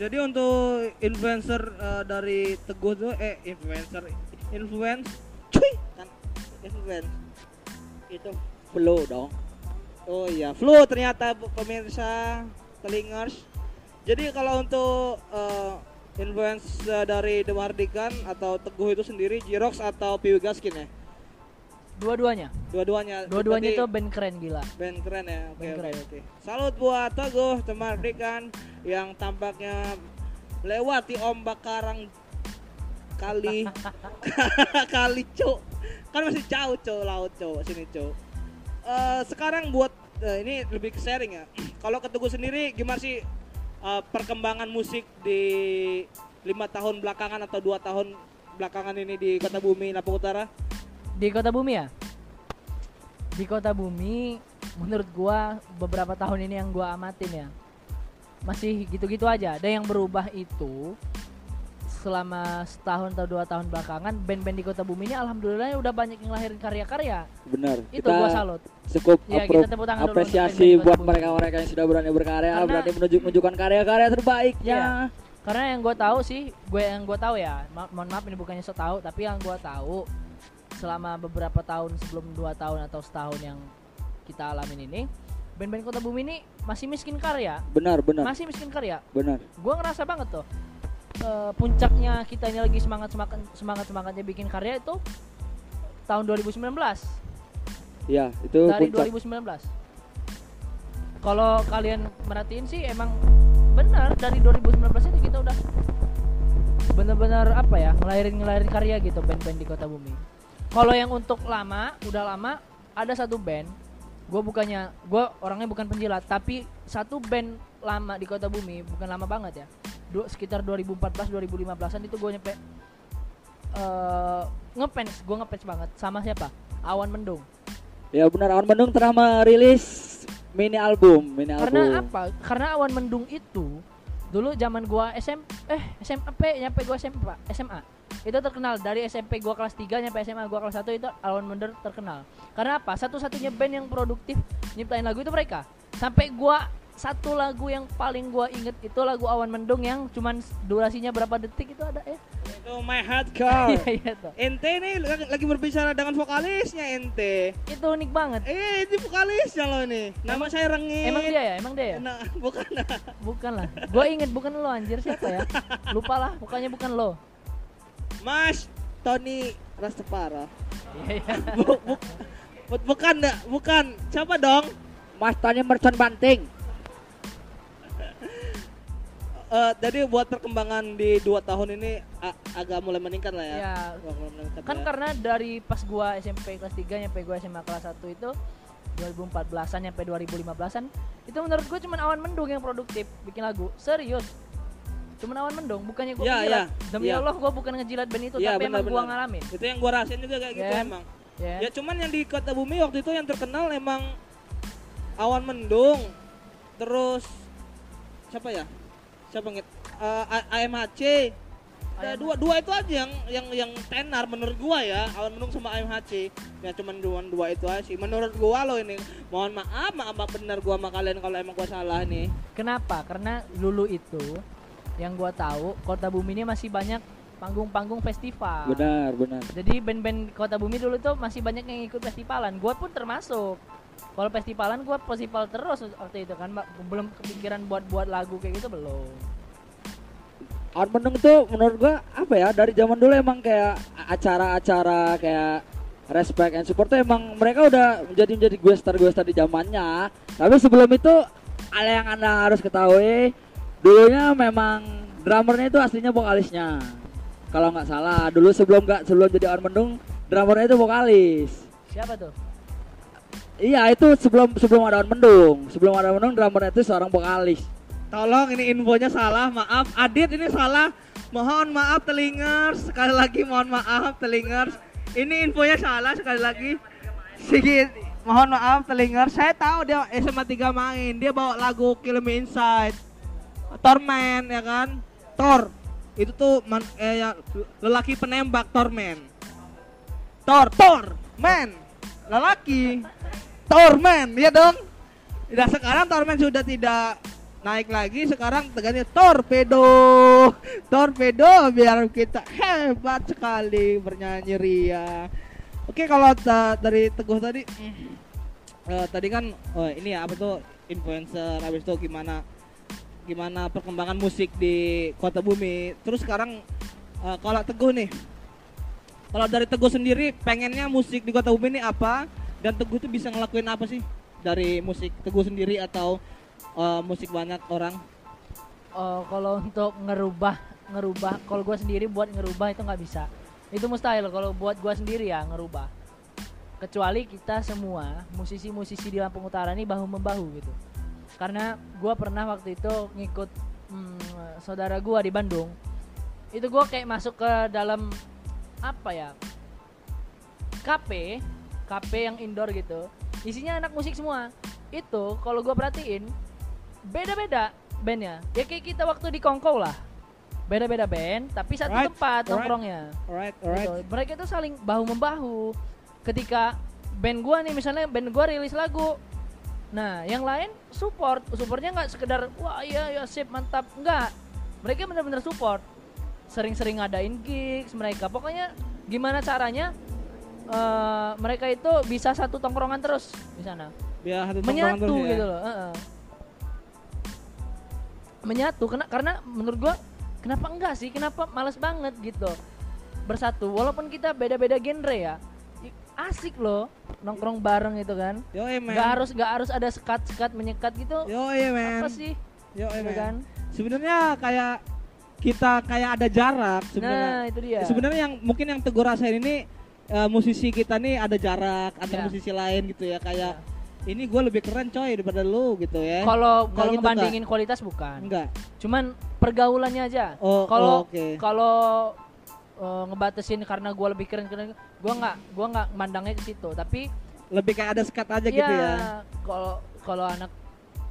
Jadi untuk influencer eh, dari Teguh tuh eh influencer influence cuy kan influence. Itu flow dong. Oh iya, flu ternyata pemirsa telingers. Jadi kalau untuk eh, influence dari The Mardikan atau Teguh itu sendiri Jirox atau Piwi Gaskin ya? Dua-duanya, Dua-duanya. dua-duanya itu band keren gila. band keren ya. Oke oke keren. oke. Salut buat Teguh The Mardikan yang tampaknya melewati ombak karang kali kali cuk kan masih jauh cuk laut cuk sini cuk Eh, sekarang buat eh, ini lebih ke sharing ya kalau ke Teguh sendiri gimana sih eh, perkembangan musik di lima tahun belakangan atau dua tahun belakangan ini di kota bumi Lampung Utara Di kota bumi ya? Di kota bumi menurut gua beberapa tahun ini yang gua amatin ya masih gitu-gitu aja. Ada yang berubah itu selama setahun atau dua tahun belakangan band-band di kota bumi ini alhamdulillah udah banyak yang lahirin karya-karya. Benar. Itu kita gua salut. cukup Ya, kita tepuk tangan dulu apresiasi band-band buat mereka-mereka yang sudah berani berkarya, Karena- berani menunjuk menunjukkan karya-karya terbaiknya. Iya. Karena yang gue tahu sih, gue yang gue tahu ya, ma- mohon maaf ini bukannya so tahu, tapi yang gue tahu selama beberapa tahun sebelum dua tahun atau setahun yang kita alamin ini, band-band kota bumi ini masih miskin karya, Benar, benar, masih miskin karya. benar. Gue ngerasa banget tuh eh, puncaknya kita ini lagi semangat semangat semangat semangatnya bikin karya itu tahun 2019 Iya, itu dari puncak. 2019. Kalau kalian merhatiin sih emang benar dari 2019 itu kita udah benar-benar apa ya ngelahirin ngelahirin karya gitu band-band di kota bumi. Kalau yang untuk lama, udah lama ada satu band. Gue bukannya, gue orangnya bukan penjilat, tapi satu band lama di kota bumi, bukan lama banget ya. Du, sekitar 2014 2015an itu gue nyampe eh ngefans, gue ngefans banget sama siapa? Awan Mendung. Ya benar, Awan Mendung telah merilis mini album, mini Karena album. apa? Karena awan mendung itu dulu zaman gua SM eh SMP nyampe gua SMP SMA. Itu terkenal dari SMP gua kelas 3 nyampe SMA gua kelas 1 itu awan mendung terkenal. Karena apa? Satu-satunya band yang produktif nyiptain lagu itu mereka. Sampai gua satu lagu yang paling gua inget itu lagu awan mendung yang cuman durasinya berapa detik itu ada ya. itu my hardcore Iya iya tuh. ente nih lagi, lagi berbicara dengan vokalisnya ente Itu unik banget. eh ini vokalisnya loh nih nama saya Rengit Emang dia ya? Emang dia ya? Nah, bukan Bukan lah. Gua inget bukan lo anjir siapa ya? Lupa lah, pokoknya bukan lo. Mas Tony Rastafara Iya iya. Bu- bu- bu- bukan enggak bukan siapa dong Mas tanya mercon banting. Eh, jadi buat perkembangan di dua tahun ini agak mulai meningkat lah ya. Ya, meningkat kan ya. karena dari pas gua SMP kelas 3 nyampe gua SMA kelas 1 itu 2014-an nyampe 2015-an itu menurut gua cuma awan mendung yang produktif bikin lagu serius cuma awan mendung bukannya gua Ya, ngejilat ya, demi ya. Allah gua bukan ngejilat band itu Iya, tapi emang benar, gua benar. ngalamin itu yang gua rasain juga kayak gitu Ya. emang. ya, Ya cuman yang di kota bumi waktu itu yang terkenal emang awan mendung, terus siapa ya? Siapa ngit? Eh, A- AMHC. AMHC. dua dua itu aja yang yang yang tenar menurut gua ya awan mendung sama AMHC ya cuman dua dua itu aja sih menurut gua loh ini mohon maaf maaf maaf benar gua sama kalian kalau emang gua salah nih kenapa karena dulu itu yang gua tahu kota bumi ini masih banyak panggung-panggung festival Benar, benar. Jadi band-band Kota Bumi dulu tuh masih banyak yang ikut festivalan. Gua pun termasuk. Kalau festivalan gua festival terus waktu itu kan Mbak. belum kepikiran buat buat lagu kayak gitu belum. Awan Mendung tuh menurut gua apa ya dari zaman dulu emang kayak acara-acara kayak respect and support tuh emang mereka udah menjadi menjadi gue star gue star di zamannya tapi sebelum itu ada yang anda harus ketahui dulunya memang drummernya itu aslinya vokalisnya kalau nggak salah dulu sebelum nggak sebelum jadi on mendung drummernya itu vokalis Siapa tuh? Iya itu sebelum sebelum ada mendung sebelum ada mendung drummernya itu seorang vokalis Tolong ini infonya salah, maaf. Adit ini salah. Mohon maaf telingers. Sekali lagi mohon maaf telingers. Ini infonya salah sekali lagi. Sigit, mohon maaf telingers. Saya tahu dia SMA 3 main. Dia bawa lagu Kill Me Inside. Torment ya kan? Thor. Itu tuh man, eh, ya, lelaki penembak Torment. Thor, Thor, man. Lelaki. Torment, ya dong. Nah sekarang Torment sudah tidak naik lagi sekarang tegannya torpedo. Torpedo biar kita hebat sekali bernyanyi ria. Oke kalau ta- dari teguh tadi eh, tadi kan oh, ini ya apa tuh influencer habis itu gimana gimana perkembangan musik di kota bumi. Terus sekarang eh, kalau teguh nih kalau dari teguh sendiri pengennya musik di kota bumi ini apa dan teguh tuh bisa ngelakuin apa sih? Dari musik teguh sendiri atau eh, musik banyak orang? Oh, kalau untuk ngerubah ngerubah kalau gua sendiri buat ngerubah itu nggak bisa. Itu mustahil kalau buat gua sendiri ya ngerubah. Kecuali kita semua musisi-musisi di Lampung Utara ini bahu membahu gitu. Karena gua pernah waktu itu ngikut hmm, saudara gua di Bandung. Itu gua kayak masuk ke dalam apa ya KP KP yang indoor gitu isinya anak musik semua. Itu kalau gua perhatiin beda-beda bandnya. Ya kayak kita waktu di Kongkow lah. Beda-beda band tapi satu Alright, tempat alright. nongkrongnya. Alright gitu. mereka itu saling bahu membahu ketika band gua nih misalnya band gua rilis lagu. Nah yang lain support. Supportnya nggak sekedar wah iya ya sip mantap. Enggak mereka benar-benar support. Sering-sering ngadain gigs mereka. Pokoknya gimana caranya eh, mereka itu bisa satu tongkrongan terus di sana. Biar satu menyatu terus ya. gitu loh heeh. menyatu karena karena menurut gua kenapa enggak sih? Kenapa males banget gitu? Bersatu walaupun kita beda-beda genre ya. Asik loh nongkrong bareng itu kan. Yo men. Nggak harus nggak harus ada sekat-sekat menyekat gitu. Yo men apa sih? Yo gitu men. kan. Sebenarnya kayak kita kayak ada jarak sebenarnya. Nah itu dia. Sebenarnya yang mungkin yang teguh rasain ini eh, musisi kita nih ada jarak antar Ya. musisi lain gitu ya kayak ini gue lebih keren coy daripada lu gitu ya. Kalau kalau gitu, ngebandingin kualitas bukan. Enggak. Cuman pergaulannya aja. Oh kalau oh, oke. kalau eh, ngebatasin karena gua lebih keren keren gua nggak gua nggak mandangnya ke situ. Tapi lebih kayak ada sekat aja gitu ya. Iya, Kalau kalau anak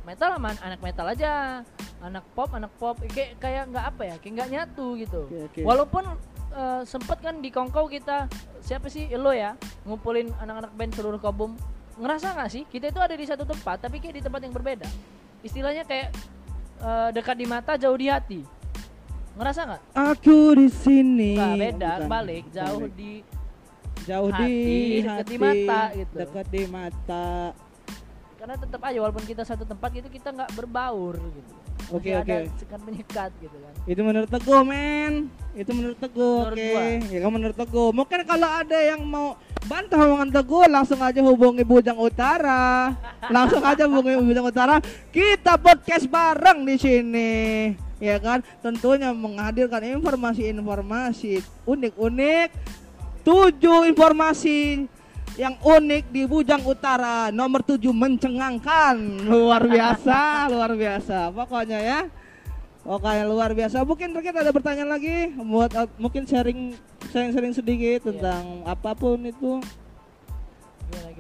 metal aman anak metal aja, anak pop anak pop. Kayak kayak nggak apa ya, kayak nggak nyatu gitu. Oke, oke. Walaupun eh, sempet kan di Kongkow kita siapa sih lo ya ngumpulin anak-anak band seluruh Kobum ngerasa nggak sih kita itu ada di satu tempat tapi kayak di tempat yang berbeda. Istilahnya kayak eh, dekat di mata jauh di hati. Ngerasa nggak? aku di sini Nggak beda, Bukan, balik jauh balik. di jauh di hati, dekat di mata gitu. dekat di mata karena tetap aja walaupun kita satu tempat gitu kita nggak berbaur gitu Oke, oke. sekat menyekat gitu kan Itu menurut Teguh, men. Itu menurut Teguh, Menurut oke. gua. Ya kan menurut Teguh. Mungkin kalau ada yang mau bantah omongan Teguh, langsung aja hubungi Bujang Utara. langsung aja hubungi Bujang Utara. Kita podcast bareng di sini. Ya kan? Tentunya menghadirkan informasi-informasi unik-unik. Tujuh informasi yang unik di Bujang Utara nomor 7 mencengangkan luar biasa luar biasa pokoknya ya Oke luar biasa. Mungkin kita ada pertanyaan lagi buat uh, mungkin sharing sharing sharing sedikit tentang apa pun itu.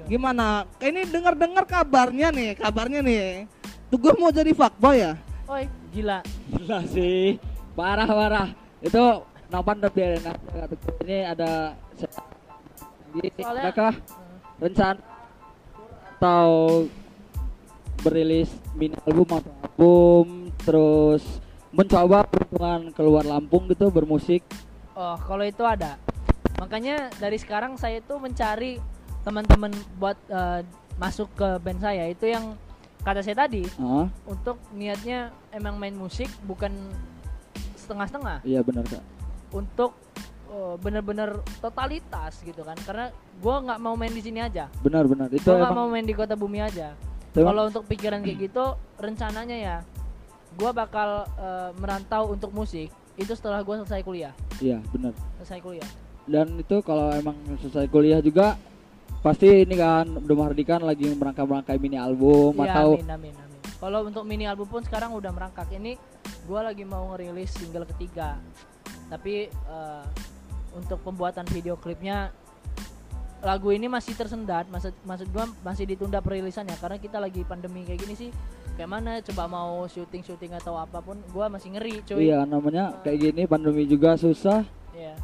gimana? Ini dengar-dengar kabarnya nih, kabarnya nih. Tuh mau jadi fuckboy ya? oi gila Gila sih, parah parah. Itu nampan tapi ada ini ada di Soalnya- adakah rencana atau berilis mini album atau album terus mencoba peruntungan keluar Lampung gitu bermusik? Oh kalau itu ada. Makanya dari sekarang saya itu mencari teman-teman buat eh, masuk ke band saya. Itu yang kata saya tadi ah untuk niatnya emang main musik bukan setengah-setengah. Iya benar kak. Untuk bener-bener totalitas gitu kan. Karena gue nggak mau main di sini aja. Benar-benar itu gue nggak mau main di kota bumi aja. Kalau untuk pikiran kayak gitu rencananya ya gue bakal eh, merantau untuk musik. Itu setelah gue selesai kuliah. Iya benar. selesai kuliah. Dan itu kalau emang selesai kuliah juga pasti ini kan udah Mahardika kan lagi merangkai-merangkai mini album Iya, atau amin amin amin. Kalau untuk mini album pun sekarang udah merangkak. Ini gue lagi mau ngerilis single ketiga. Tapi eh, untuk pembuatan video klipnya lagu ini masih tersendat maksud maksud gua masih ditunda perilisannya karena kita lagi pandemi kayak gini sih kayak mana coba mau syuting syuting atau apa pun gua masih ngeri cuy iya namanya kayak gini pandemi juga susah. Iya.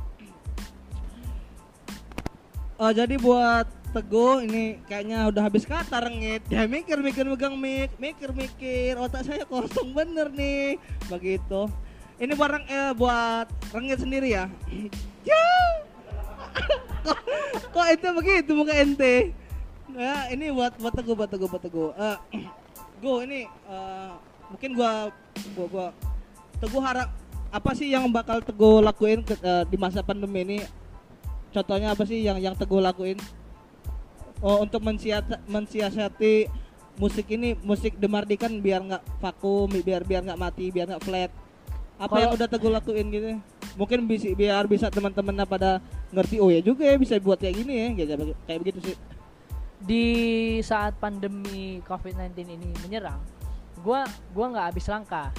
Oh, jadi buat Teguh ini kayaknya udah habis kata rengit. Dia mikir-mikir megang mic, mikir-mikir otak saya kosong bener nih. Begitu. Ini barang eh, buat rengit sendiri ya. Ya. kok, kok itu begitu muka ente? Ya, ini buat buat Teguh, buat Teguh, buat Teguh. Eh, Go ini eh, mungkin gua gua, gua Teguh harap apa sih yang bakal Teguh lakuin ke- eh, di masa pandemi ini contohnya apa sih yang yang teguh lakuin oh untuk mensiasati, mensiasati musik ini musik demardikan biar nggak vakum biar biar nggak mati biar nggak flat apa Kalau- yang udah teguh lakuin gitu mungkin bisa biar bisa teman-teman pada ngerti oh ya juga ya bisa buat kayak gini ya gitu kayak begitu sih di saat pandemi COVID-19 ini menyerang, gua gua nggak habis langkah.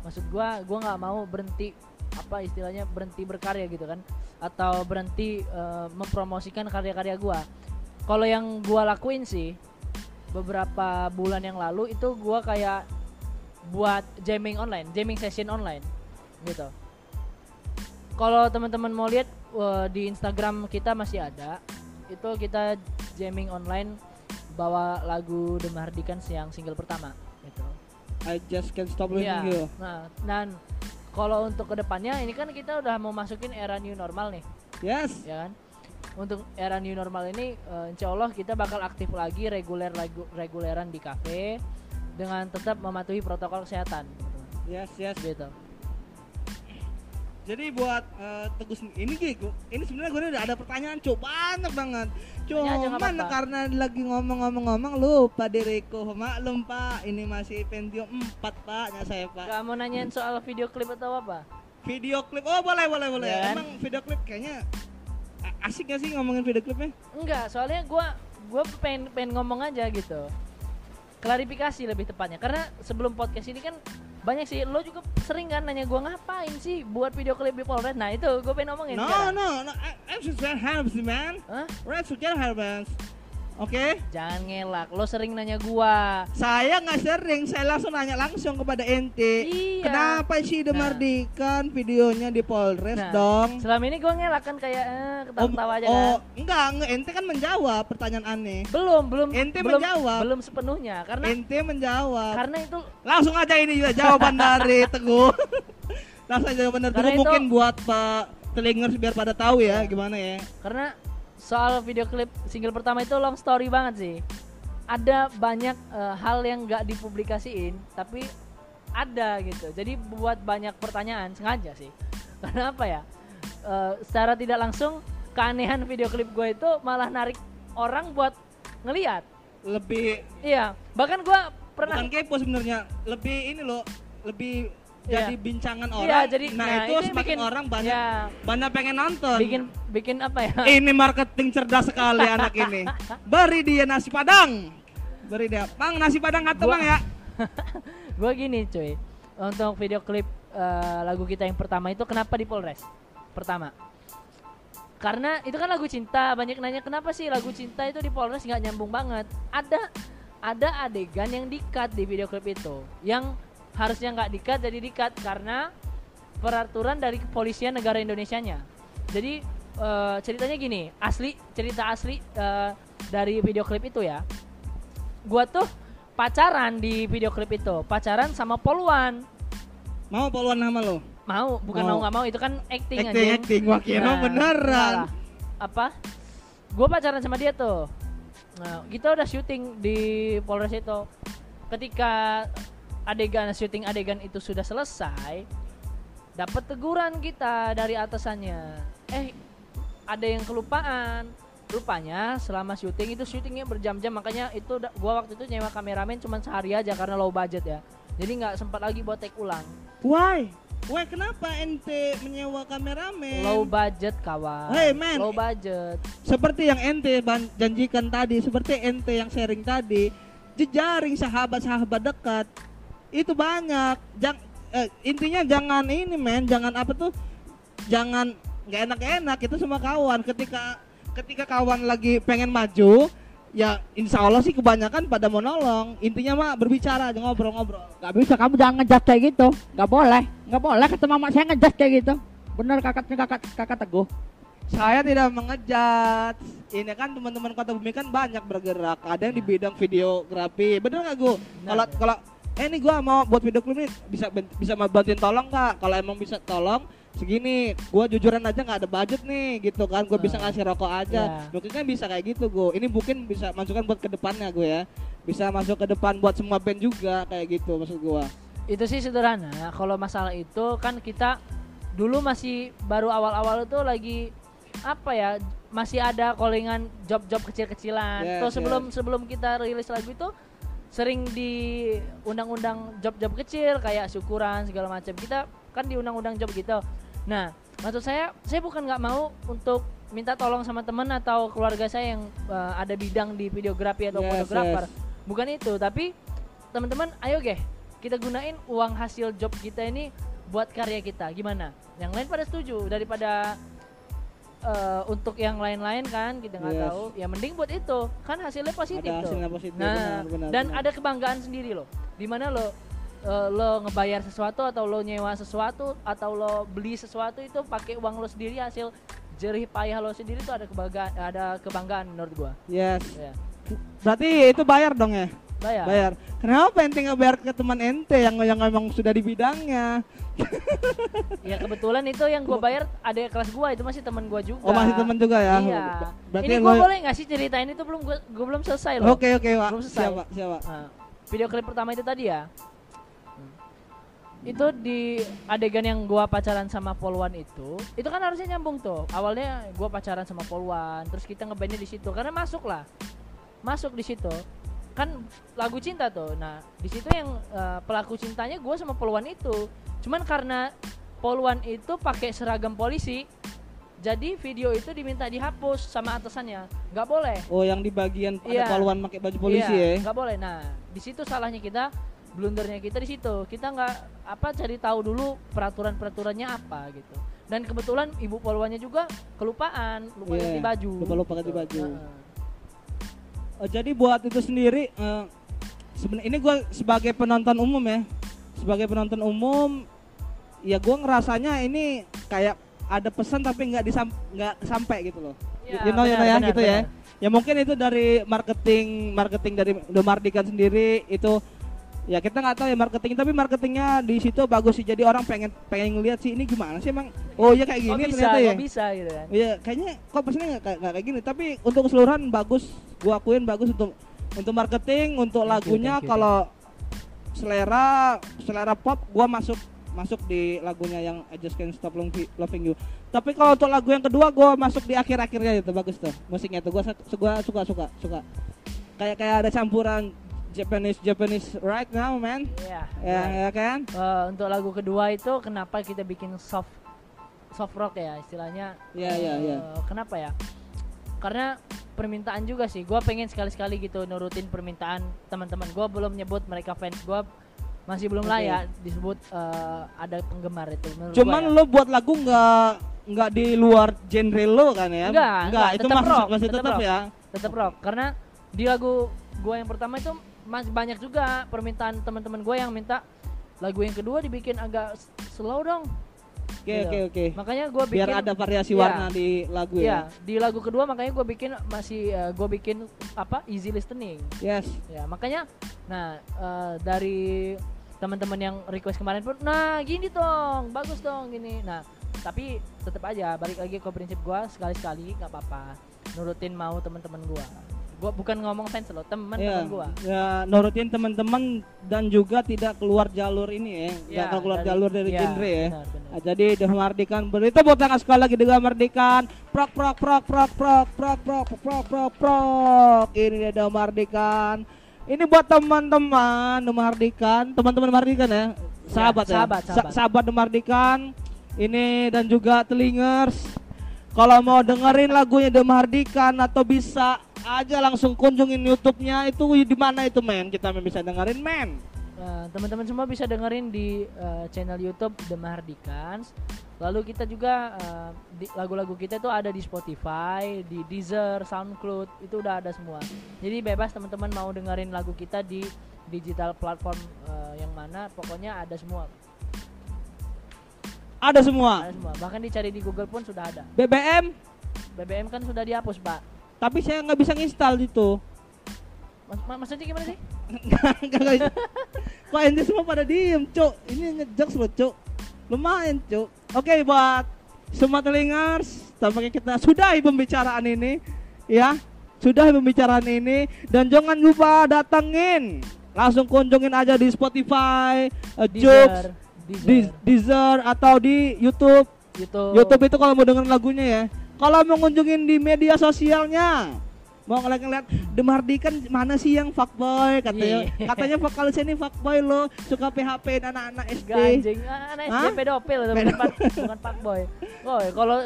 Maksud gua gua nggak mau berhenti apa istilahnya berhenti berkarya gitu kan atau berhenti eh, mempromosikan karya-karya gua. Kalau yang gua lakuin sih beberapa bulan yang lalu itu gua kayak buat jamming online, jamming session online gitu. Kalau teman-teman mau lihat eh, di Instagram kita masih ada itu kita jamming online bawa lagu The Mahardikans yang single pertama gitu. I just can't stop loving Iya. you Nah, dan kalau untuk ke depannya ini kan kita udah mau masukin era new normal nih, yes ya kan? Untuk era new normal ini, eh, insya Allah kita bakal aktif lagi reguler lagu reguleran di kafe dengan tetap mematuhi protokol kesehatan. yes yes Gitu. Jadi buat eh, Teguh ini Gi, ini sebenarnya gue udah ada pertanyaan cuk banyak banget. Cuman apa-apa. karena lagi ngomong-ngomong-ngomong lupa diriku maklum Pak, ini masih Pentium 4 Pak, nya saya Pak. Gak mau nanyain soal video klip atau apa? Video klip, oh boleh boleh boleh. Ya? Emang video klip kayaknya asik gak sih ngomongin video klipnya? Enggak, soalnya gua gua pengen pengen ngomong aja gitu. Klarifikasi lebih tepatnya. Karena sebelum podcast ini kan banyak sih lo juga sering kan nanya gua ngapain sih buat video klip di Polres. Nah, itu gua pengen ngomongin No sekarang. no no, I- I'm just very happy man. Hah? Right, sudah happy. Oke, Jangan ngelak. Lo sering nanya gua. saya nggak sering, saya langsung nanya langsung kepada ente. Iya. Kenapa sih Demardikan videonya di Polres Nah, dong? Selama ini gua ngelak kan kayak eh, ketawa-ketawa aja oh, kan. enggak, enggak, ente kan menjawab pertanyaan aneh. Belum, belum Ente belum, menjawab. belum sepenuhnya karena Ente menjawab. karena itu Langsung aja ini juga jawaban dari Teguh. Langsung aja jawaban dari Teguh itu- mungkin buat Pak Telingers biar pada tahu ya gimana ya. Karena soal video klip single pertama itu long story banget sih. Ada banyak eh, hal yang nggak dipublikasiin, tapi ada gitu. Jadi buat banyak pertanyaan sengaja sih. Karena apa ya? Eh, secara tidak langsung keanehan video klip gue itu malah narik orang buat ngeliat. Lebih Iya, bahkan gue pernah bukan kepo sebenarnya, lebih ini loh, lebih Iya. jadi bincangan Iya, orang. jadi nah, nah, itu, yang semakin bikin- orang banyak ya, banyak pengen nonton. bikin bikin apa ya? Ini marketing cerdas sekali anak ini. Beri dia nasi padang. Beri dia, Bang nasi padang atau Gua- Bang ya? gue gini cuy untuk video klip eh, lagu kita yang pertama itu kenapa di Polres pertama karena itu kan lagu cinta banyak nanya kenapa sih lagu cinta itu di Polres nggak nyambung banget ada ada adegan yang dikat di video klip itu yang harusnya nggak dikat jadi dikat karena peraturan dari kepolisian negara Indonesia nya jadi eh, ceritanya gini asli cerita asli eh, dari video klip itu ya gua tuh pacaran di video klip itu pacaran sama poluan Mau poluan nama lo? mau bukan Mau. nggak mau itu kan acting, Acting, anjing. acting. Wah, kira Nah, beneran. apa gue pacaran sama dia tuh nah kita udah syuting di Polres itu ketika adegan syuting adegan itu sudah selesai dapat teguran kita dari atasannya. Eh ada yang kelupaan. Rupanya selama syuting itu syutingnya berjam-jam makanya itu gua waktu itu nyewa kameramen cuma sehari aja karena low budget ya. Jadi nggak sempat lagi buat take ulang. Why? Why? Kenapa ente menyewa kameramen? low budget kawan. Hey, man. low budget. Seperti yang ente janjikan tadi, seperti ente yang sharing tadi, jejaring sahabat-sahabat dekat itu banyak. Jang, eh, intinya jangan ini men, jangan apa tuh, jangan nggak enak-enak itu semua kawan. Ketika ketika kawan lagi pengen maju, ya insya Allah sih kebanyakan pada mau nolong. Intinya mah berbicara aja ngobrol-ngobrol. Gak bisa kamu jangan ngejudge kayak gitu. Gak boleh. Gak boleh kata mama saya ngejudge kayak gitu. Bener kakaknya kakak kakak teguh. Saya tidak mengejat. Ini kan teman-teman kota bumi kan banyak bergerak. Ada yang di bidang videografi. Bener nggak gue? Kalau kalau eh ini gua mau buat video klip nih bisa bisa bantuin tolong nggak? Kalau emang bisa tolong segini, gua jujuran aja nggak ada budget nih gitu kan. Gua bisa Nah. ngasih rokok aja. Ya. Mungkin kan bisa kayak gitu gue. Ini mungkin bisa masukan buat ke depannya gue ya. Bisa masuk ke depan buat semua band juga kayak gitu maksud gua. itu sih sederhana kalau masalah itu kan kita dulu masih baru awal-awal itu lagi apa ya masih ada callingan job-job kecil-kecilan Yes, Terus sebelum sebelum kita rilis lagu itu sering di undang-undang job-job kecil kayak syukuran segala macam. Kita kan di undang-undang job gitu. Nah maksud saya saya bukan nggak mau untuk minta tolong sama teman atau keluarga saya yang eh, ada bidang di videografi atau Yes, fotografer. Yes. bukan itu tapi teman-teman ayo geh kita gunain uang hasil job kita ini buat karya kita. Gimana? Yang lain pada setuju daripada eh, untuk yang lain-lain kan kita nggak Yes. tahu ya mending buat itu kan hasilnya positif Ada tuh hasilnya positif, nah benar, benar, dan benar. ada kebanggaan sendiri loh di mana lo eh, lo ngebayar sesuatu atau lo nyewa sesuatu atau lo beli sesuatu itu pakai uang lo sendiri hasil jerih payah lo sendiri tuh ada kebanggaan ada kebanggaan menurut gua Yes. ya Berarti itu bayar dong ya? Bayar Bayar. Kenapa ente nggak bayar ke teman ente yang yang memang sudah di bidangnya? Ya kebetulan itu yang gua bayar ada kelas gua itu masih teman gua juga. Oh masih teman juga ya? Iya. Berarti Ini lo- gua boleh nggak sih ceritain itu belum gua, gua belum selesai loh. Oke oke pak. Belum selesai. Siapa siapa? Nah, video klip pertama itu tadi ya. Hmm. Itu di adegan yang gua pacaran sama Polwan itu, itu kan harusnya nyambung tuh. Awalnya gua pacaran sama Polwan, terus kita ngebandnya di situ karena masuk lah. Masuk di situ. Kan lagu cinta tuh. Nah, di situ yang eh, pelaku cintanya gua sama Polwan itu. Cuman karena Polwan itu pakai seragam polisi, jadi video itu diminta dihapus sama atasannya. nggak boleh. Oh yang di bagian ada Iya. paluan pakai baju polisi iya, ya? nggak boleh. Nah, di situ salahnya kita, blundernya kita di situ. Kita nggak apa cari tahu dulu peraturan-peraturannya apa gitu. Dan kebetulan ibu polwannya juga kelupaan, lupa Iya, ganti baju. lupa-lupa ganti Gitu. baju. Heeh. Oh, jadi buat itu sendiri eh, sebenarnya ini gue sebagai penonton umum ya, sebagai penonton umum, ya gue ngerasanya ini kayak ada pesan tapi nggak disam nggak sampai gitu loh. Iya, you know, you know ya benar, gitu ya. benar. Ya mungkin itu dari marketing marketing dari Domardikan sendiri itu ya kita nggak tahu ya marketing tapi marketingnya di situ bagus sih jadi orang pengen pengen ngeliat sih ini gimana sih emang oh ya kayak Kok gini bisa, ternyata ya kok bisa gitu kan. Iya, kayaknya kok pesannya nggak kayak gini. Tapi untuk keseluruhan bagus, gua akuin bagus untuk untuk marketing, untuk Thank lagunya kalau selera selera pop gua masuk masuk di lagunya yang I Just Can't Stop Loving You. Tapi kalau untuk lagu yang kedua gua masuk di akhir-akhirnya itu bagus tuh. Musiknya tuh gua su- gua suka suka suka. Kayak kayak ada campuran Japanese Japanese right now, man. Iya. Ya, ya kan? Eh, untuk lagu kedua itu kenapa kita bikin soft soft rock ya istilahnya? Iya, iya, iya. Eh, Kenapa ya? Karena permintaan juga sih. Gua pengen sekali-sekali gitu nurutin permintaan teman-teman. Gua belum nyebut mereka fans. Gua masih belum Oke. layak disebut eh, ada penggemar itu. Menurut Cuman gua ya. lo buat lagu nggak nggak di luar genre lo kan ya? Enggak, enggak, itu tetap masih rock, masih tetap tetap rock. ya. tetap rock karena di lagu gua yang pertama itu masih banyak juga permintaan teman-teman gue yang minta lagu yang kedua dibikin agak slow dong. Oke Gitu. oke oke. Makanya gue bikin Biar ada variasi Iya. warna di lagu Iya, ya. di lagu kedua makanya gue bikin masih gue bikin apa easy listening. Yes. Ya, makanya nah eh, dari teman-teman yang request kemarin pun nah gini dong, bagus dong gini. Nah, tapi tetap aja balik lagi ke prinsip gua sekali-sekali nggak apa-apa nurutin mau teman-teman gua. Gua bukan ngomong fans lo, teman-teman Iya. gua. Ya, nurutin teman-teman dan juga tidak keluar jalur ini ya. Enggak Ya, keluar dari- jalur dari ya, genre ya. benar, benar. Nah, jadi The Mardikan berita buat tangan sekali lagi dengan Mardikan. Prok prok prok prok prok prok prok prok prok prok. Ini dia The Mardikan. Ini buat teman-teman The Mardikan, teman-teman Mardikan ya. Sahabat ya. sahabat, Sa- sahabat. sahabat The Mardikan. Ini dan juga Telingers. Kalau mau dengerin lagunya The Mardikan atau bisa aja langsung kunjungin YouTube-nya itu di mana itu men? Kita bisa dengerin men. Nah, teman-teman semua bisa dengerin di eh, channel YouTube The Mahardikans. Lalu kita juga eh, di- lagu-lagu kita itu ada di Spotify, di Deezer, SoundCloud, itu udah ada semua. Jadi bebas teman-teman mau dengerin lagu kita di digital platform eh, yang mana, pokoknya ada semua. Ada semua. Ada semua. Bahkan dicari di Google pun sudah ada. BBM BBM kan sudah dihapus, Pak. tapi saya nggak bisa nginstal itu. Mas- ma- maksudnya gimana sih? Enggak, enggak. Kok ente semua pada diem, Cuk? Ini ngejokes loh, Cuk. Lumayan, Cuk. Oke, buat semua telingers, tampaknya kita sudahi pembicaraan ini, ya. Sudahi pembicaraan ini dan jangan lupa datengin. Langsung kunjungin aja di Spotify, uh, Joox, Deezer, di Deezer, atau di YouTube. YouTube. YouTube itu kalau mau dengerin lagunya ya. Kalau mau ngunjungin di media sosialnya, mau ngeliat-ngeliat Demardikan mana sih yang fuckboy katanya. Iya. Katanya vokalisnya ini fuckboy lo, suka PHP anak-anak SD. Ganjing, ah, anak SD Hah? pedofil bukan, fuckboy. Oh, kalau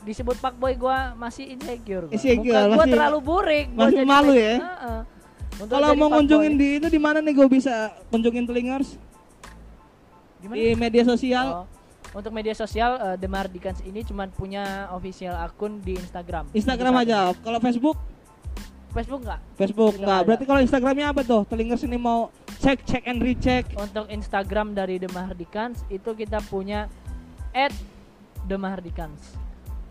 disebut fuckboy gua masih insecure. Gua. Insecure, Muka gua masih- terlalu burik. gua masih malu ya? Heeh. Untuk Kalau mau ngunjungin di itu di mana nih gue bisa kunjungin telingers? Gimana? Di media sosial. Oh, untuk media sosial eh, The Mardikans ini cuma punya official akun di Instagram. Instagram aja. Kalau Facebook, Facebook enggak? Facebook enggak. Berarti kalau Instagramnya apa tuh? Telingers ini mau cek cek and recheck. Untuk Instagram dari The Mahardikans itu kita punya at The Mahardikans.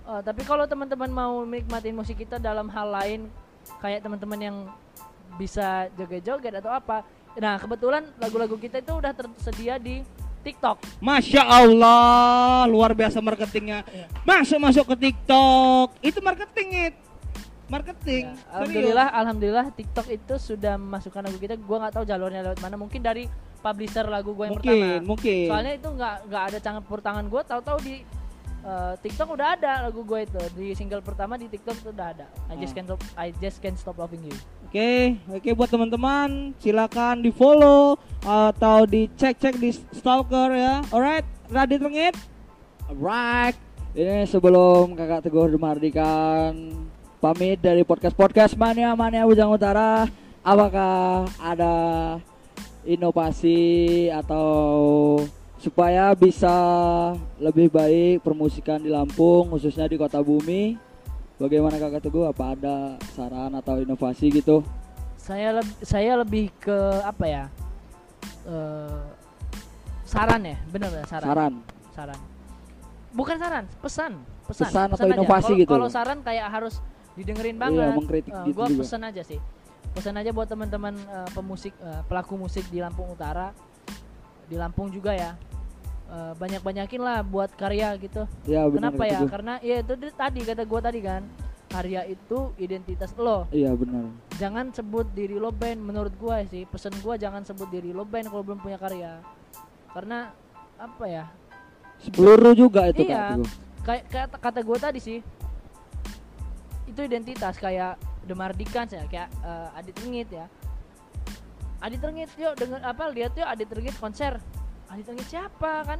Oh, tapi kalau teman-teman mau menikmatin musik kita dalam hal lain kayak teman-teman yang bisa joget-joget atau apa. Nah, kebetulan lagu-lagu kita itu udah tersedia di TikTok. Masya Allah, luar biasa marketingnya. Iya. Masuk masuk ke TikTok, itu marketing it, marketing. Ya, Serius. alhamdulillah, alhamdulillah TikTok itu sudah memasukkan lagu kita. Gua nggak tahu jalurnya lewat mana. Mungkin dari publisher lagu gue yang mungkin, pertama. mungkin. Soalnya itu nggak nggak ada campur tangan gue. Tahu-tahu di eh, TikTok udah ada lagu gue itu di single pertama di TikTok itu udah ada. I just Ah. can't stop, I just can't stop loving you. Oke, oke buat teman-teman, silakan di follow atau dicek-cek di stalker ya. Alright, Radit Rengit. Alright. Ini sebelum kakak Teguh Demardikan pamit dari podcast-podcast Mania Mania Bujang Utara, apakah ada inovasi atau supaya bisa lebih baik permusikan di Lampung khususnya di Kota Bumi? Bagaimana kakak Teguh? Apa ada saran atau inovasi gitu? Saya leb- saya lebih ke apa ya? Eh, saran ya, bener ya saran. Saran. Saran. Bukan saran, pesan. Pesan, Pesan atau aja. inovasi Kalau- gitu. Kalau saran kayak harus didengerin Iya, banget. mengkritik Eh, gitu gua juga. pesan aja sih. Pesan aja buat teman-teman eh, pemusik eh, pelaku musik di Lampung Utara. Di Lampung juga ya. Eh, banyak-banyakin lah buat karya gitu. Ya benar Kenapa ya? Karena ya itu di- tadi kata gua tadi kan. Karya itu identitas lo. Iya benar. Jangan sebut diri lo band menurut gua sih. Pesen gua jangan sebut diri lo band kalau belum punya karya. Karena apa ya? Peluru juga itu Iya. Kayak kata, kata gue tadi sih itu identitas kayak The Mardikans ya kayak eh, Adit Rengit ya Adit Rengit yuk denger apa lihat yuk Adit Rengit konser Adit Rengit siapa kan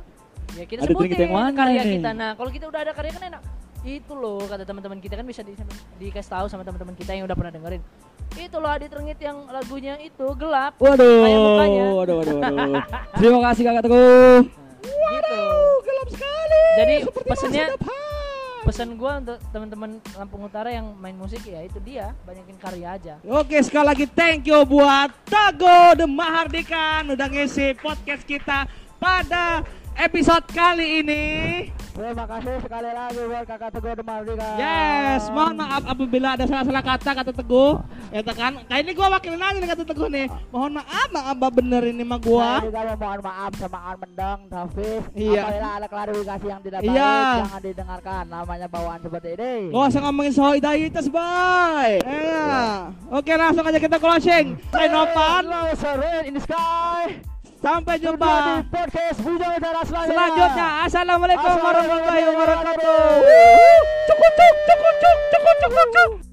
ya kita Adit sebutin Rengit yang mana karya ini? kita nah kalau kita udah ada karya kan enak itu loh kata teman-teman kita kan bisa di, dikasih tahu sama teman-teman kita yang udah pernah dengerin itu loh Adit Rengit yang lagunya itu gelap Waduh, Kayak mukanya. waduh, waduh, waduh. Terima kasih kakak Teguh. Nah, gitu gelap sekali. Jadi pesennya. Pesan gua untuk teman-teman Lampung Utara yang main musik ya itu dia. Banyakin karya aja. Oke sekali lagi thank you buat Tago The Mahardikan udah ngisi podcast kita pada episode kali ini. Terima kasih sekali lagi buat kakak Teguh Demardika. Yes, mohon maaf apabila ada salah-salah kata kata Teguh. Ya kan, kayak ini gua wakilin aja nih kata Teguh nih. Mohon maaf, maaf Mbak bener ini mah Saya gua. juga mohon maaf sama An Mendong, Tafif. Iya. Apabila ada klarifikasi yang tidak baik, Iya. jangan didengarkan namanya bawaan seperti ini. Gak usah ngomongin soal identitas, boy. Ya. Oke, langsung aja kita closing. Saya Novan. In the sky. Sampai Jumpa di podcast Bujang Utara selanjutnya. selanjutnya. Assalamualaikum warahmatullahi wabarakatuh. Cukup, cukup, cukup, cukup, cukup, cukup.